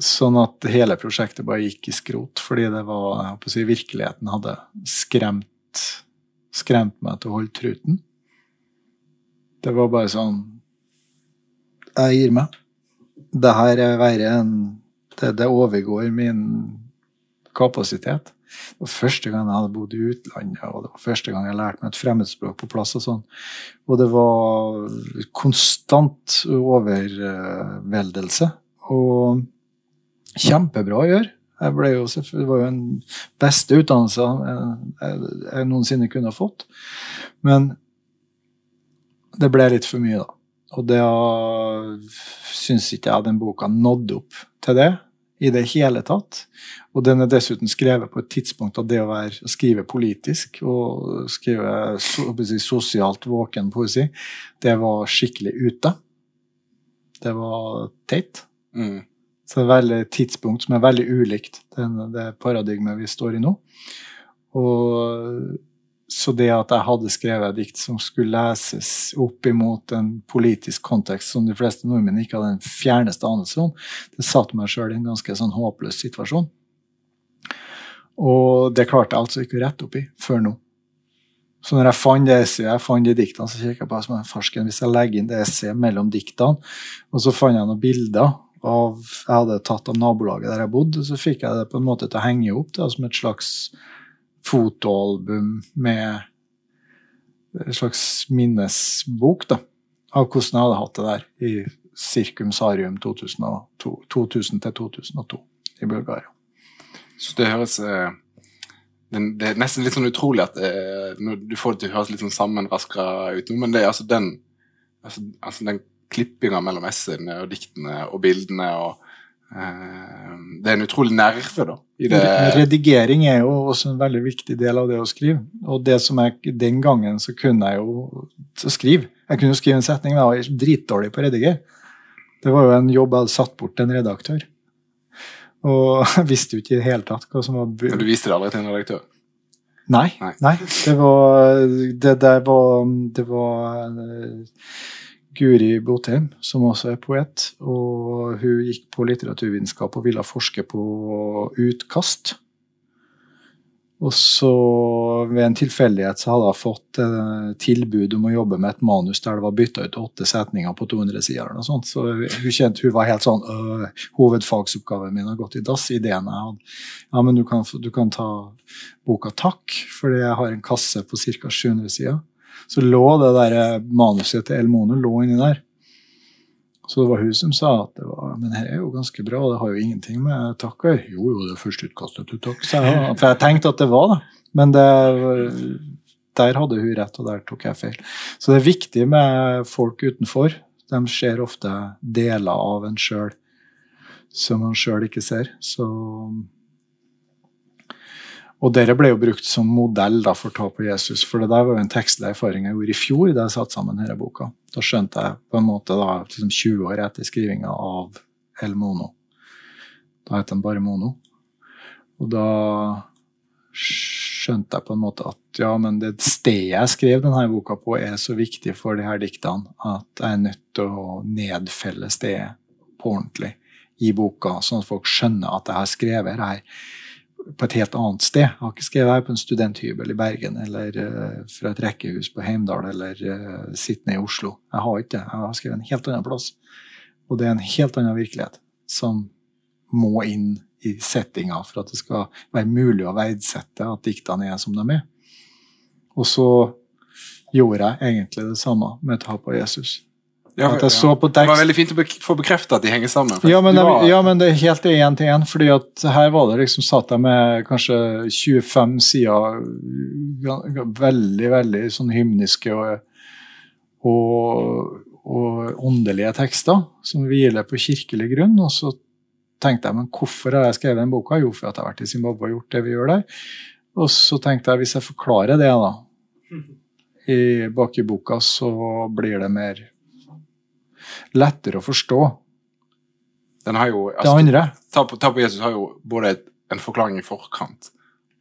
Sånn at hele prosjektet bare gikk i skrot, fordi det var, jeg si, virkeligheten hadde skremt, skremt meg til å holde truten. Det var bare sånn Jeg gir meg. Det her er verre enn det, det overgår min kapasitet. Det var første gang jeg hadde bodd i utlandet, og det var første gang jeg lærte meg et fremmedspråk på plass. Og sånn. Og det var konstant overveldelse. Og kjempebra å gjøre. Jo det var jo den beste utdannelse jeg, jeg noensinne kunne ha fått. Men det ble litt for mye, da. Og det syns ikke jeg den boka nådde opp til det i det hele tatt. Og den er dessuten skrevet på et tidspunkt av det å, være, å skrive politisk og skrive so, sosialt våken poesi, det var skikkelig ute. Det var teit. Mm. Så det er et veldig tidspunkt som er veldig ulikt den, det paradigmet vi står i nå. Og så det at jeg hadde skrevet et dikt som skulle leses opp imot en politisk kontekst som de fleste nordmenn ikke hadde den fjerneste anelse om, det satte meg sjøl i en ganske sånn håpløs situasjon. Og det klarte jeg altså ikke å rette opp i før nå. Så når jeg fant det essayet, jeg fant de diktene, så kikket jeg på som en farsken. Hvis jeg legger inn det essayet mellom diktene, og så fant jeg noen bilder av jeg hadde tatt av nabolaget der jeg bodde, så fikk jeg det på en måte til å henge opp det, som et slags fotoalbum med en slags minnesbok da, av hvordan jeg hadde hatt det der i Circum Sarium 2000-2002 i Bulgaria. Så det høres eh, Det er nesten litt sånn utrolig at eh, du får det til å høres litt sånn sammenraska ut nå, men det er altså den altså, altså den klippinga mellom essene og diktene og bildene og Det er en utrolig nerve, da. i det. Redigering er jo også en veldig viktig del av det å skrive. Og det som jeg, den gangen så kunne jeg jo skrive. Jeg kunne jo skrive en setning, men jeg var dritdårlig på å redigere. Det var jo en jobb jeg hadde satt bort til en redaktør. Og jeg visste jo ikke i det hele tatt hva som var Men du viste det aldri til en redaktør? Nei. Nei. nei det var Det der var Det var eh, Guri Botheim, som også er poet. Og hun gikk på litteraturvitenskap og ville forske på utkast. Og så ved en tilfeldighet så hadde hun fått eh, tilbud om å jobbe med et manus der det var bytta ut åtte setninger på 200 sider. og. Så hun kjente hun var helt sånn øh, Hovedfagsoppgaven min har gått i dass. Ideen jeg hadde. Ja, men du kan, du kan ta boka Takk, fordi jeg har en kasse på ca. 700 sider. Så lå det der eh, manuset til El Mono lå inni der. Så det var hun som sa at det var, men her er jo ganske bra, og det har jo ingenting med takk å gjøre. Jo, jo, det er førsteutkastet til takk, sa jeg. For jeg tenkte at det var det. Men det, der hadde hun rett, og der tok jeg feil. Så det er viktig med folk utenfor. De ser ofte deler av en sjøl som man sjøl ikke ser. Så og dere ble jo brukt som modell da, for å ta på Jesus, for det der var jo en tekstlig erfaring jeg gjorde i fjor da jeg satte sammen denne boka. Da skjønte jeg på en måte da, liksom 20 år etter skrivinga av El Mono. Da het den bare Mono. Og da skjønte jeg på en måte at ja, men det stedet jeg skrev denne boka på, er så viktig for de her diktene at jeg er nødt til å nedfelle stedet på ordentlig i boka, sånn at folk skjønner at jeg har skrevet her på et helt annet sted. Jeg har ikke skrevet her på en studenthybel i Bergen eller uh, fra et rekkehus på Heimdal eller uh, sittende i Oslo. Jeg har ikke det. Jeg har skrevet en helt annen plass. Og det er en helt annen virkelighet som må inn i settinga for at det skal være mulig å verdsette at diktene er som de er. Og så gjorde jeg egentlig det samme med tap av Jesus. Ja, At jeg så på Det var veldig fint å få bekreftet at de henger sammen. ja men, de det, var- ja, men det er helt én til én. fordi at her var det liksom satt jeg med kanskje 25 sider veldig, veldig sånn hymniske og, og, og åndelige tekster som hviler på kirkelig grunn. Og så tenkte jeg men hvorfor har jeg skrevet den boka? Jo, for at jeg har vært i Zimbabwe og gjort det vi gjør der. Og så tenkte jeg hvis jeg forklarer det da, i, bak i boka, så blir det mer lettere å forstå Den har jo, det altså, andre. ta, på, ta på Jesus har jo både et, en forklaring i forkant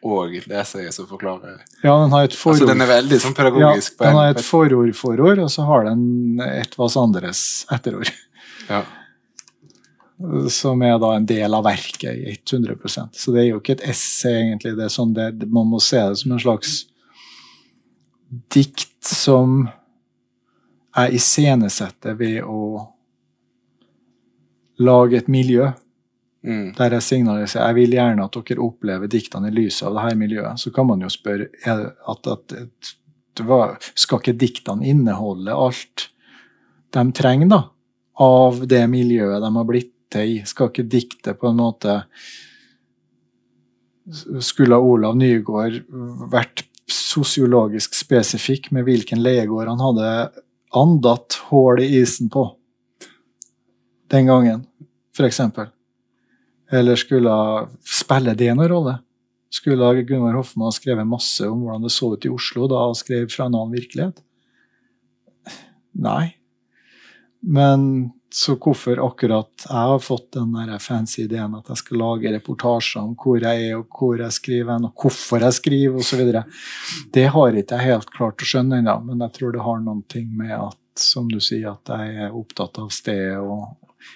og det essayet som forklarer Ja, den har et forord. Altså, den er veldig sånn pedagogisk. Ja, den har et forord, forord, og så har den et hva Andres etterord. ja. Som er da en del av verket i 100% Så det er jo ikke et essay, egentlig. det er sånn det, Man må se det som en slags dikt som jeg iscenesetter ved å lage et miljø Mm. der jeg signaliserer jeg vil gjerne at dere opplever diktene i lyset av det her miljøet. Så kan man jo spørre at, at, at det var, skal ikke diktene inneholde alt de trenger da, av det miljøet de har blitt til i? Skal ikke diktet på en måte Skulle Olav Nygaard vært sosiologisk spesifikk med hvilken leiegård han hadde andatt hull i isen på den gangen, eksempel? Eller skulle spille det noen rolle? Skulle Gunvor Hoffmann ha skrevet masse om hvordan det så ut i Oslo da han skrev fra en annen virkelighet? Nei. Men så hvorfor akkurat jeg har fått den der fancy ideen at jeg skal lage reportasjer om hvor jeg er, og hvor jeg skriver, og hvorfor jeg skriver, osv., det har ikke jeg helt klart å skjønne ennå. Men jeg tror det har noen ting med at, som du sier, at jeg er opptatt av stedet og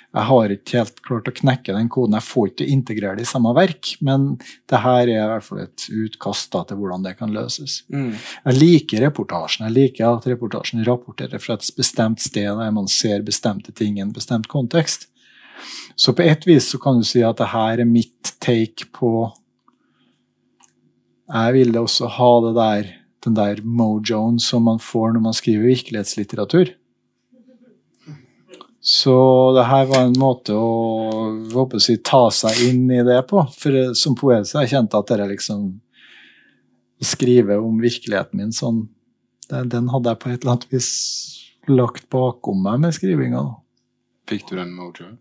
jeg har ikke helt klart å knekke den koden. Jeg får ikke integrere det i samme verk, men det her er i hvert fall et utkast da, til hvordan det kan løses. Mm. Jeg liker reportasjen. Jeg liker at reportasjen rapporterer fra et bestemt sted der man ser bestemte ting i en bestemt kontekst. Så på et vis så kan du si at det her er mitt take på Jeg ville også ha det der, den der mojoen som man får når man skriver virkelighetslitteratur. Så det her var en måte å håper si, ta seg inn i det på. For som poet har jeg kjent at det er liksom å skrive om virkeligheten min sånn den, den hadde jeg på et eller annet vis lagt bakom meg med skrivinga. Fikk du den mojoen?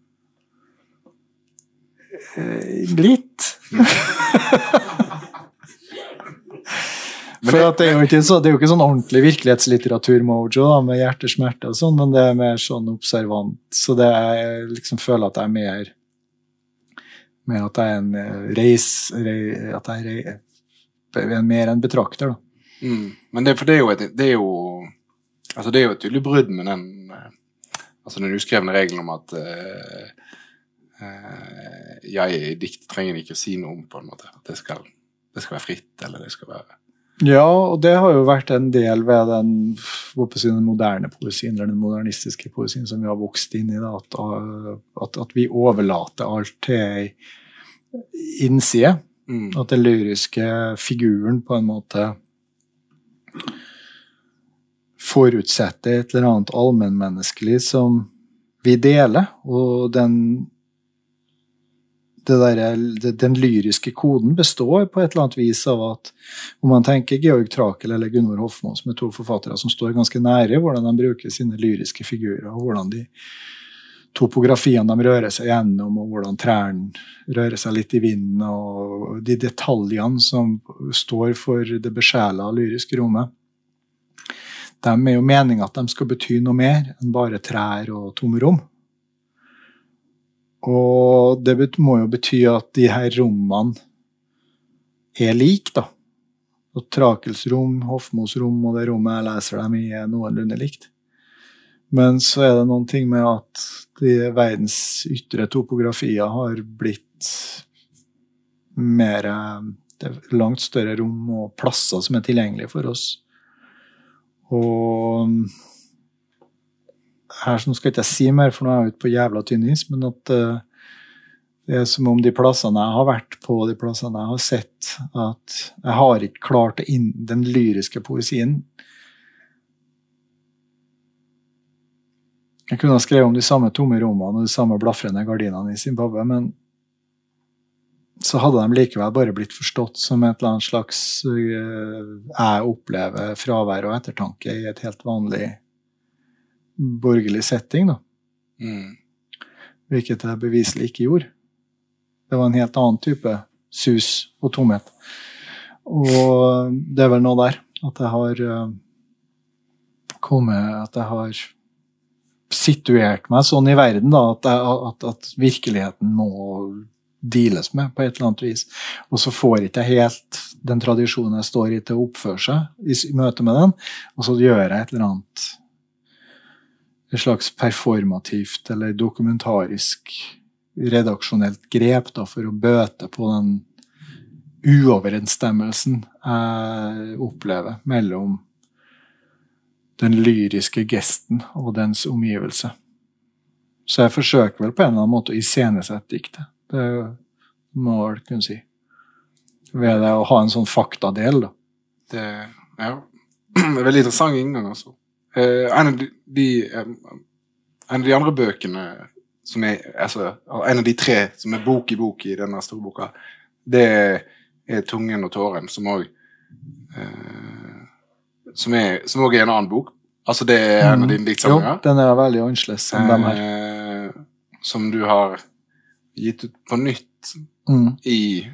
Eh, Litt. For det- er jo ikke så, det er jo ikke sånn ordentlig virkelighetslitteratur-mojo med hjertesmerte og sånn, men det er mer sånn observant. Så det er, jeg liksom føler at jeg er mer mer at jeg er en eh, reis... Rei, at jeg er rei, mer en betrakter, da. Mm. Men det, for det er jo et, det er jo, altså det er jo et tydelig brudd med den eh, altså den uskrevne regelen om at uh, uh, jeg i dikt trenger ikke å si noe om, på en måte. At det skal, det skal være fritt, eller det skal være Ja, og det har jo vært en del ved den, den moderne poesien, eller den modernistiske poesien som vi har vokst inn i. Da, at, at, at vi overlater alt til ei innside. mm. At den lyriske figuren på en måte forutsetter et eller annet allmennmenneskelig som vi deler. Og den, der, den lyriske koden består på et eller annet vis av at om man tenker Georg Trakel eller Gunvor Hofmo, som er to forfattere som står ganske nære hvordan de bruker sine lyriske figurer, og hvordan de topografiene de rører seg gjennom, og hvordan trærne rører seg litt i vinden, og de detaljene som står for det besjela lyriske rommet. De er jo meninga at de skal bety noe mer enn bare trær og tomme rom. Og det må jo bety at de her rommene er like, da. Og Trakels rom, Hofmos rom og det rommet jeg leser dem i, er noenlunde likt. Men så er det noen ting med at de verdens ytre topografier har blitt mer eh, Det er langt større rom og plasser som er tilgjengelige for oss. Og her så skal ikke jeg si mer, for nå er jeg ute på jævla tynn is, men at uh, det er som om de plassene jeg har vært på, de plassene jeg har sett, at jeg har ikke klart inn, den lyriske poesien. Jeg kunne ha skrevet om de samme tomme rommene og de samme blafrende gardinene i Zimbabwe, men så hadde de likevel bare blitt forstått som et eller annet slags uh, Jeg opplever fravær og ettertanke i et helt vanlig borgerlig setting, da. Mm. Hvilket jeg beviselig ikke gjorde. Det var en helt annen type sus og tomhet. Og det er vel noe der at jeg har øh, kommet At jeg har situert meg sånn i verden da, at, jeg, at, at virkeligheten må deales med på et eller annet vis. Og så får ikke jeg helt den tradisjonen jeg står i, til å oppføre seg i møte med den, og så gjør jeg et eller annet et slags performativt eller dokumentarisk redaksjonelt grep da, for å bøte på den uoverensstemmelsen jeg opplever mellom den lyriske gesten og dens omgivelse. Så jeg forsøker vel på en eller annen måte å iscenesette diktet. Det må jeg vel kunne si. Ved det å ha en sånn faktadel, da. Det ja. en veldig interessant inngang, altså. Eh, en, av de, de, en av de andre bøkene som er altså, En av de tre som er bok i bok i denne store boka, det er 'Tungen og tåren', som òg eh, som òg er en annen bok. Altså det er en av dine diktsamlinger. Jo, den er veldig annerledes enn dem her. Eh, som du har gitt ut på nytt Mm. i,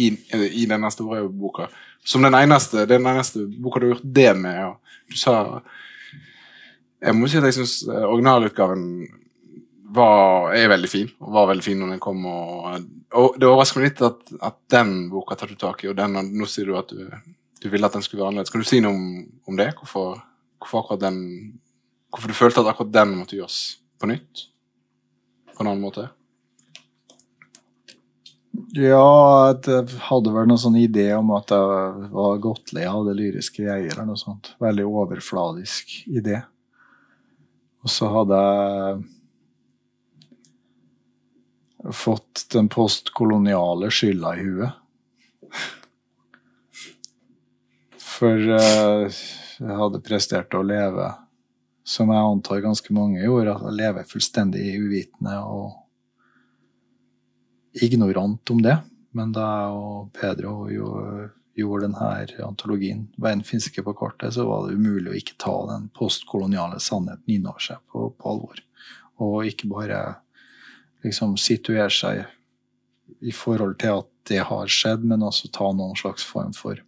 i, i denne store boka. Som den eneste, den eneste boka du har gjort det med. Du sa Jeg må si at jeg syns originalutgaven var, er veldig fin, og var veldig fin når den kom. Og, og det overrasker meg litt at, at den boka tar du tak i, og den, nå sier du at du, du ville at den skulle være annerledes. Kan du si noe om, om det? Hvorfor, hvorfor, den Hvorfor du følte at akkurat den måtte gjøres på nytt? På en annen måte? Ja, jeg hadde vel noen sånn idé om at jeg var godt lei av det lyriske jeg eller noe sånt. Veldig overfladisk idé. Og så hadde jeg fått den postkoloniale skylda i huet. For eh, jeg hadde prestert å leve, som jeg antar ganske mange gjorde, at jeg lever fullstendig uvitende og ignorant om det. Men da jeg og Pedro jo, gjorde denne antologien 'Veien finnes ikke på kartet', så var det umulig å ikke ta den postkoloniale sannheten innover seg på, på alvor. Og ikke bare liksom situere seg i forhold til at det har skjedd, men også ta noen slags form for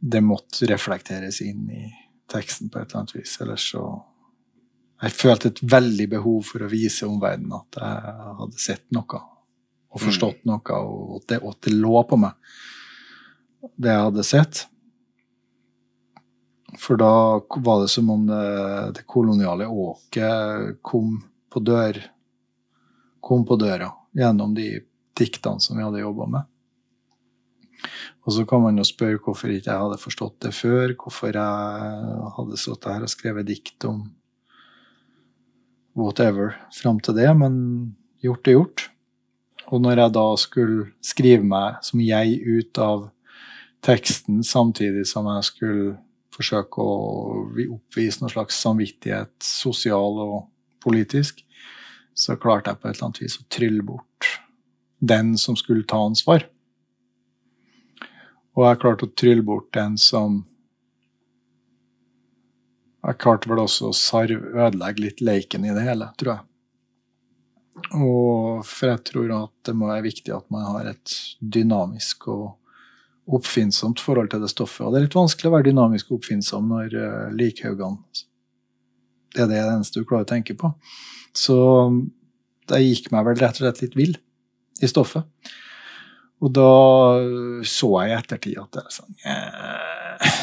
Det måtte reflekteres inn i teksten på et eller annet vis. Ellers så Jeg følte et veldig behov for å vise omverdenen at jeg hadde sett noe og forstått noe, og at det, og at det lå på meg, det jeg hadde sett. For da var det som om det, det koloniale åket kom på dør kom på døra gjennom de diktene som vi hadde jobba med. Og så kan man jo spørre hvorfor ikke jeg hadde forstått det før, hvorfor jeg hadde sittet her og skrevet dikt om whatever fram til det, men gjort er gjort. Og når jeg da skulle skrive meg som jeg ut av teksten, samtidig som jeg skulle forsøke å oppvise noen slags samvittighet, sosial og politisk, så klarte jeg på et eller annet vis å trylle bort den som skulle ta ansvar. Og jeg klarte å trylle bort den som Jeg klarte vel også å sarve, ødelegge litt leiken i det hele, tror jeg. Og for jeg tror at det må være viktig at man har et dynamisk og oppfinnsomt forhold til det stoffet. Og det er litt vanskelig å være dynamisk og oppfinnsom når uh, likhaugene Det er det eneste du klarer å tenke på. Så jeg gikk meg vel rett og slett litt vill i stoffet. Og da så jeg i ettertid at det er sånn eh,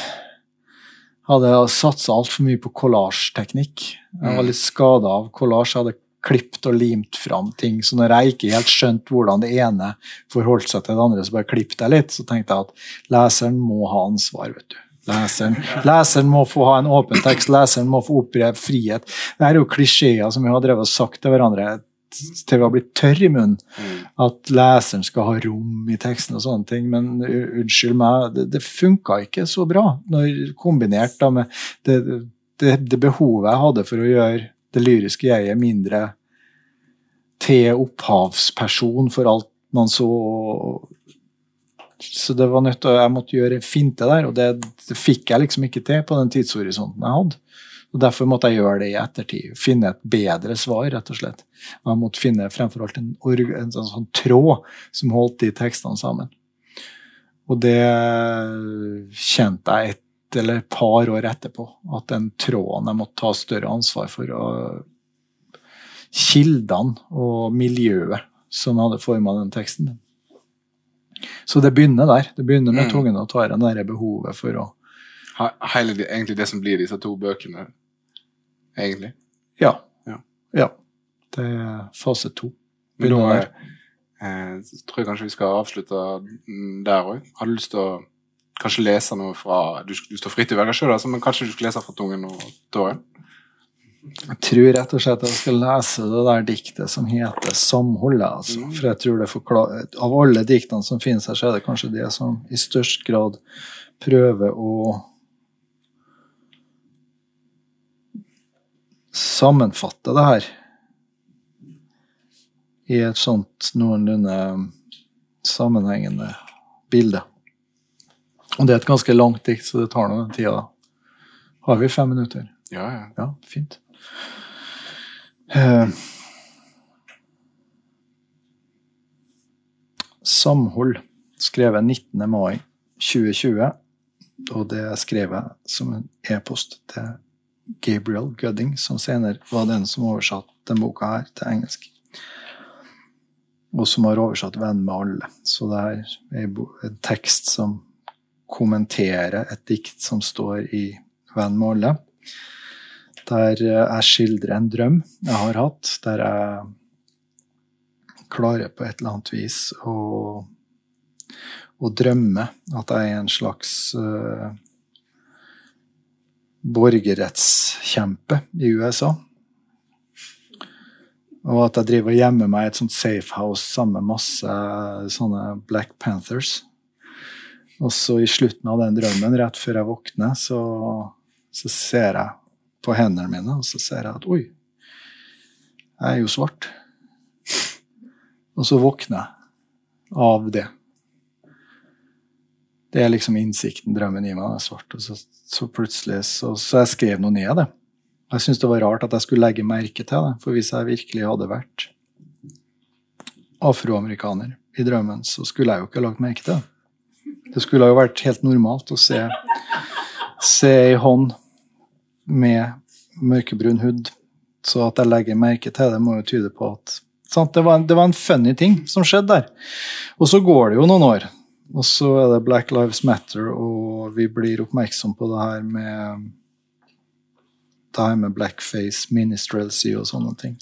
Hadde satsa altfor mye på kollasjteknikk. Jeg var litt skada av kollasj. Jeg hadde klippet og limt fram ting. Så når jeg ikke helt skjønte hvordan det ene forholdt seg til det andre, så bare klippet jeg litt. Så tenkte jeg at leseren må ha ansvar, vet du. Leseren, leseren må få ha en åpen tekst, leseren må få oppleve frihet. Det er jo klisjeer som vi har drevet og sagt til hverandre til vi har blitt tørr i munnen. At leseren skal ha rom i teksten og sånne ting. Men unnskyld meg, det, det funka ikke så bra. Når, kombinert da med det, det, det, behovet jeg hadde for å gjøre det lyriske jeget mindre til opphavsperson for alt man så så det var nødt til, jeg måtte gjøre finte der, og det, det, fikk jeg liksom ikke til på den tidshorisonten jeg hadde. Og Derfor måtte jeg gjøre det i ettertid. Finne et bedre svar, rett og slett. Og jeg måtte finne fremfor alt en, en, en sånn, sånn tråd som holdt de tekstene sammen. Og det kjente jeg et eller et par år etterpå, at den tråden jeg måtte ta større ansvar for. Og kildene og miljøet som hadde forma den teksten. Så det begynner der. Det begynner med Mm. tungen og tåren, det behovet for å Hele, det- egentlig det som blir disse to bøkene, egentlig. Ja. Ja. ja. Det er fase to. Men da eh, tror jeg kanskje vi skal avslutte der òg. Har du lyst til å kanskje lese noe fra Du, du står fritt til å velge sjøl, altså, men kanskje du skal lese fra Tungen og Tåren? Jeg tror rett og slett jeg skal lese det der diktet som heter 'Samholdet'. Altså. Mm. For jeg tror det forklarer Av alle diktene som finnes her, så er det kanskje det som i størst grad prøver å sammenfatte det her i et sånt noenlunde sammenhengende bilde. Og det er et ganske langt dikt, så det tar nå tid. da. Har vi fem minutter? Ja, ja. Ja, fint. Eh, Samhold, skrevet 19. mai 2020. Og det skrev jeg som en e-post til Gabriel Gudding, som senere var den som oversatte den boka her til engelsk. Og som har oversatt 'Venn med alle'. Så det er en tekst som kommenterer et dikt som står i 'Venn med alle' der jeg skildrer en drøm jeg har hatt, der jeg klarer på et eller annet vis å, å drømme at jeg er en slags uh, borgerrettskjempe i USA. Og at jeg driver og gjemmer meg i et sånt safe house sammen med masse sånne Black Panthers. Og så i slutten av den drømmen, rett før jeg våkner, så, så ser jeg på hendene mine, og så ser jeg at oi, jeg er jo svart. Og så våkner jeg av det. Det er liksom innsikten drømmen i meg, er svart. Og så, så plutselig så, så jeg skrev noe ned det. Jeg syntes det var rart at jeg skulle legge merke til det, for hvis jeg virkelig hadde vært afroamerikaner i drømmen, så skulle jeg jo ikke lagt merke til det. Det skulle jo vært helt normalt å se, se ei hånd med mørkebrun hud. Så at jeg legger merke til det, må jo tyde på at? Det, var en, det var en funny ting som skjedde der. Og så går det jo noen år, og så er det Black Lives Matter, og vi blir oppmerksom på det her med det her med blackface, minstrelsy og sånne ting.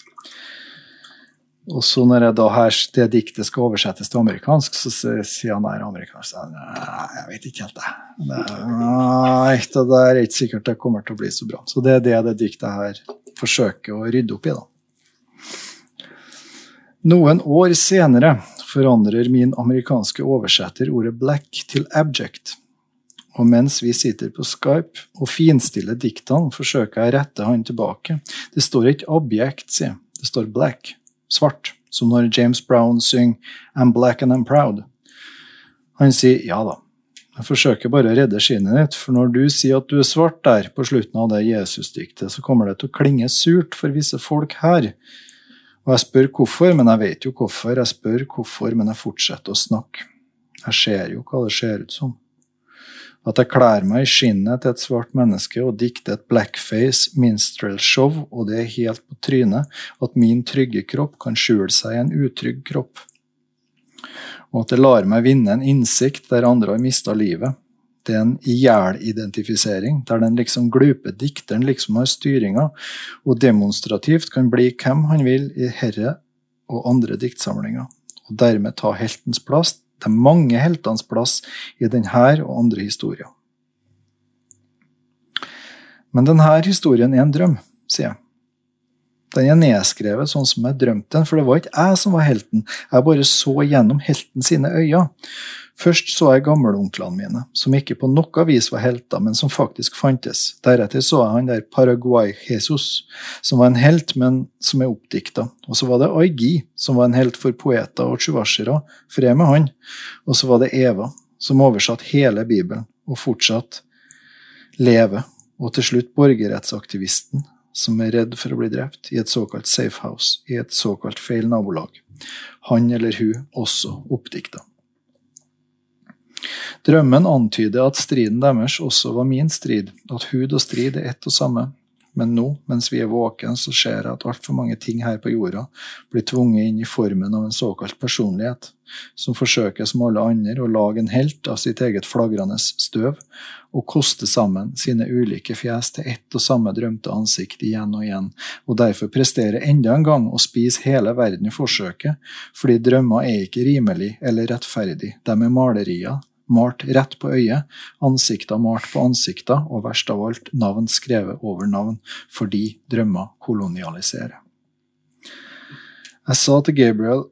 Og så når jeg da her, det diktet skal oversettes til amerikansk, så sier han der amerikansk så, Nei, jeg vet ikke helt, det. nei, det er ikke sikkert det kommer til å bli så bra. Så det er det det diktet her forsøker å rydde opp i, da. Noen år senere forandrer min amerikanske oversetter ordet black til abject. Og mens vi sitter på Skype og finstiller diktene, forsøker jeg å rette han tilbake. Det står ikke objekt, sier. Det står black. Svart. Som når James Brown synger I'm black and I'm proud. Han sier ja da. Jeg forsøker bare å redde skinnet ditt, for når du sier at du er svart der på slutten av det Jesus-diktet, så kommer det til å klinge surt for visse folk her. Og jeg spør hvorfor, men jeg vet jo hvorfor. Jeg spør hvorfor, men jeg fortsetter å snakke. Jeg ser jo hva det ser ut som. At jeg kler meg i skinnet til et svart menneske og dikter et blackface minstrel-show, og det er helt på trynet at min trygge kropp kan skjule seg i en utrygg kropp. Og at det lar meg vinne en innsikt der andre har mista livet. Det er en ihjel-identifisering, der den liksom glupe dikteren liksom har styringa, og demonstrativt kan bli hvem han vil i herre og andre diktsamlinger, og dermed ta heltens plass er mange heltenes plass i denne og andre historier. Men denne historien er en drøm, sier jeg. Den er nedskrevet sånn som jeg drømte den, for det var ikke jeg som var helten, jeg bare så gjennom helten sine øyne. Først så jeg gammelonklene mine, som ikke på noe vis var helter, men som faktisk fantes. Deretter så jeg han der Paraguay-Jesus, som var en helt, men som er oppdikta. Og så var det Aigi, som var en helt for poeter og tsjuvasjere, fred med han. Og så var det Eva, som oversatte hele Bibelen, og fortsatt leve. Og til slutt borgerrettsaktivisten, som er redd for å bli drept i et såkalt safe house, i et såkalt feil nabolag. Han eller hun også oppdikta. Drømmen antyder at striden deres også var min strid, at hud og strid er ett og samme. Men nå, mens vi er våken, så ser jeg at altfor mange ting her på jorda blir tvunget inn i formen av en såkalt personlighet, som forsøker som alle andre å lage en helt av sitt eget flagrende støv, og koste sammen sine ulike fjes til ett og samme drømte ansikt igjen og igjen, og derfor prestere enda en gang å spise hele verden i forsøket, fordi drømmer er ikke rimelig eller rettferdig, de er malerier, malt rett på øyet, ansikter malt på ansikter, og verst av alt, navn skrevet over navn, fordi drømmer kolonialiserer. Jeg sa til Gabriel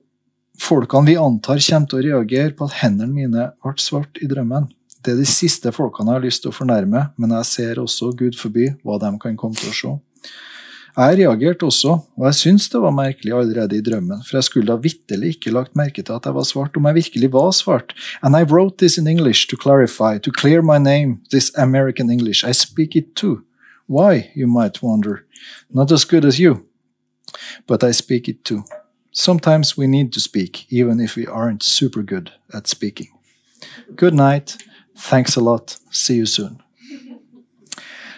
folkene vi antar kommer til å reagere på at hendene mine ble svart i drømmen. Det er de siste folkene jeg har lyst til å fornærme, men jeg ser også, Gud forby, hva de kan komme til å se. Jeg reagerte også, og jeg syntes det var merkelig allerede i drømmen, for jeg skulle da vitterlig ikke lagt merke til at jeg var svart, om jeg virkelig var svart. And I wrote this in English to clarify, to clear my name, this American English. I speak it too. Why, you might wonder. Not as good as you, but I speak it too. Sometimes we need to speak, even if we aren't super good at speaking. Good night. Thanks a lot. See you soon.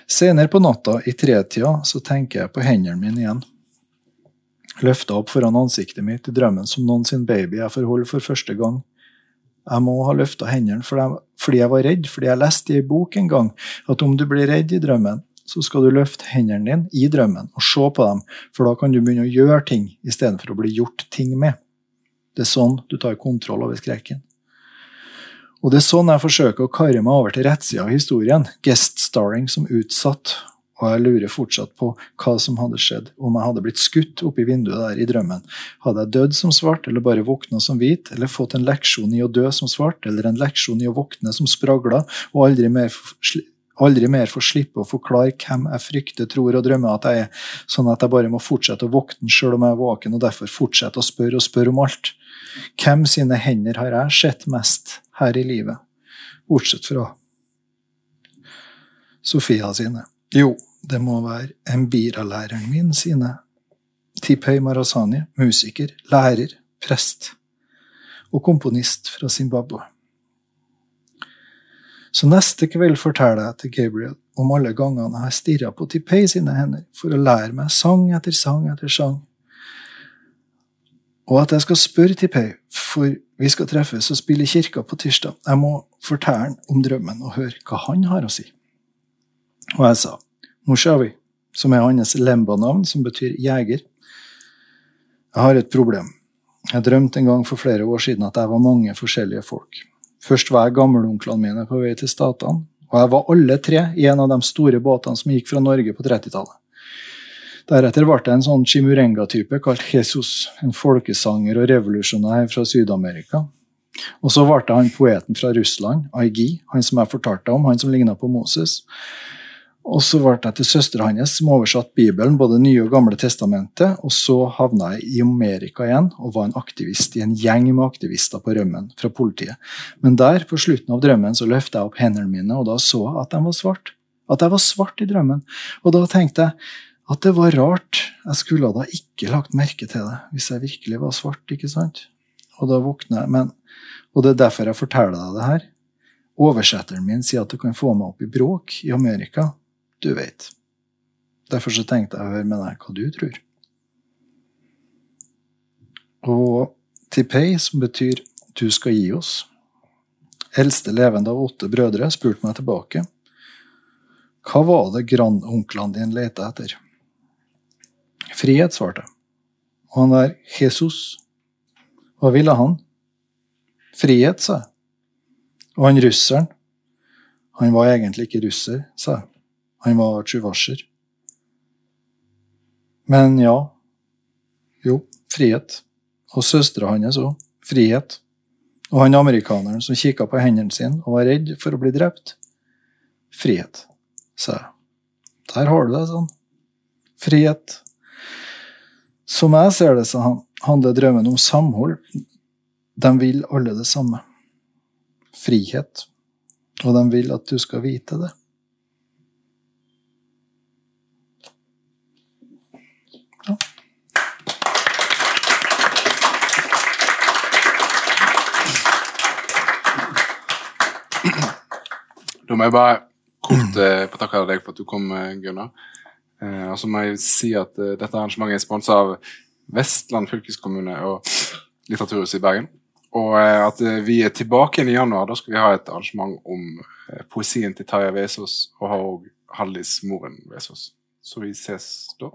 Senere på natta, i tretida, så tenker jeg på hendene mine igjen. Løfta opp foran ansiktet mitt i drømmen som noen sin baby jeg får holde for første gang. Jeg må ha løfta hendene fordi jeg var redd, fordi jeg leste i ei bok en gang at om du blir redd i drømmen, så skal du løfte hendene dine i drømmen og se på dem, for da kan du begynne å gjøre ting istedenfor å bli gjort ting med. Det er sånn du tar kontroll over skrekken. Og det er sånn jeg forsøker å karre meg over til rettsida av historien, guest-starring som utsatt, og jeg lurer fortsatt på hva som hadde skjedd om jeg hadde blitt skutt oppi vinduet der i drømmen. Hadde jeg dødd som svart, eller bare våkna som hvit, eller fått en leksjon i å dø som svart, eller en leksjon i å våkne som spragla, og aldri mer, aldri mer få slippe å forklare hvem jeg frykter, tror og drømmer at jeg er, sånn at jeg bare må fortsette å våkne sjøl om jeg er våken, og derfor fortsette å spørre og spørre om alt. Hvem sine hender har jeg sett mest? her i livet, bortsett fra Sofia sine. Jo, det må være Embira-læreren min sine. Tipei Marasani, musiker, lærer, prest og komponist fra Zimbabwe. Så neste kveld forteller jeg til Gabriel om alle gangene jeg har stirra på Tipei sine hender for å lære meg sang etter sang etter sang og at jeg skal spørre Tipei, for vi skal treffes og spille i kirka på tirsdag. Jeg må fortelle ham om drømmen og høre hva han har å si. Og jeg sa Moshawi, som er hans lemba-navn, som betyr jeger. Jeg har et problem. Jeg drømte en gang for flere år siden at jeg var mange forskjellige folk. Først var jeg gammelonklene mine på vei til Statene, og jeg var alle tre i en av de store båtene som gikk fra Norge på 30-tallet. Deretter ble det en sånn chimurenga-type kalt Jesus, en folkesanger og revolusjonær fra Syd-Amerika. Og så ble jeg han poeten fra Russland, Aigi, han som jeg fortalte om, han som ligna på Moses. Og så ble jeg til søstera hans, som oversatte Bibelen, både Nye og Gamle testamentet. Og så havna jeg i Amerika igjen og var en aktivist i en gjeng med aktivister på rømmen fra politiet. Men der, på slutten av drømmen, så løfta jeg opp hendene mine, og da så jeg at de var svart. At jeg var svart i drømmen. Og da tenkte jeg at det var rart. Jeg skulle da ikke lagt merke til det hvis jeg virkelig var svart, ikke sant? Og da våkner jeg, men, og det er derfor jeg forteller deg det her. Oversetteren min sier at du kan få meg opp i bråk i Amerika. Du vet. Derfor så tenkte jeg å høre med deg hva du tror. Og Tipei, som betyr 'du skal gi oss', eldste levende av åtte brødre, spurte meg tilbake. Hva var det grandonklene dine lette etter? Frihet, svarte jeg. Og han der Jesus, hva ville han? Frihet, sa jeg. Og han russeren, han var egentlig ikke russer, sa jeg. Han var tsjuvasjer. Men ja, jo, frihet. Og søstera hans òg. Frihet. Og han amerikaneren som kikka på hendene sine og var redd for å bli drept. Frihet, sa jeg. Der har du det, sånn. Frihet. Som jeg ser det, så handler drømmen om samhold. De vil alle det samme. Frihet. Og de vil at du skal vite det. Da må jeg bare kort eh, få takke deg for at du kom, Gunnar. Eh, og så må jeg si at eh, dette arrangementet er sponsa av Vestland fylkeskommune og Litteraturhuset i Bergen. Og eh, at eh, vi er tilbake igjen i januar. Da skal vi ha et arrangement om eh, poesien til Taja Vesaas og Hallis Moren Vesaas. Så vi ses da.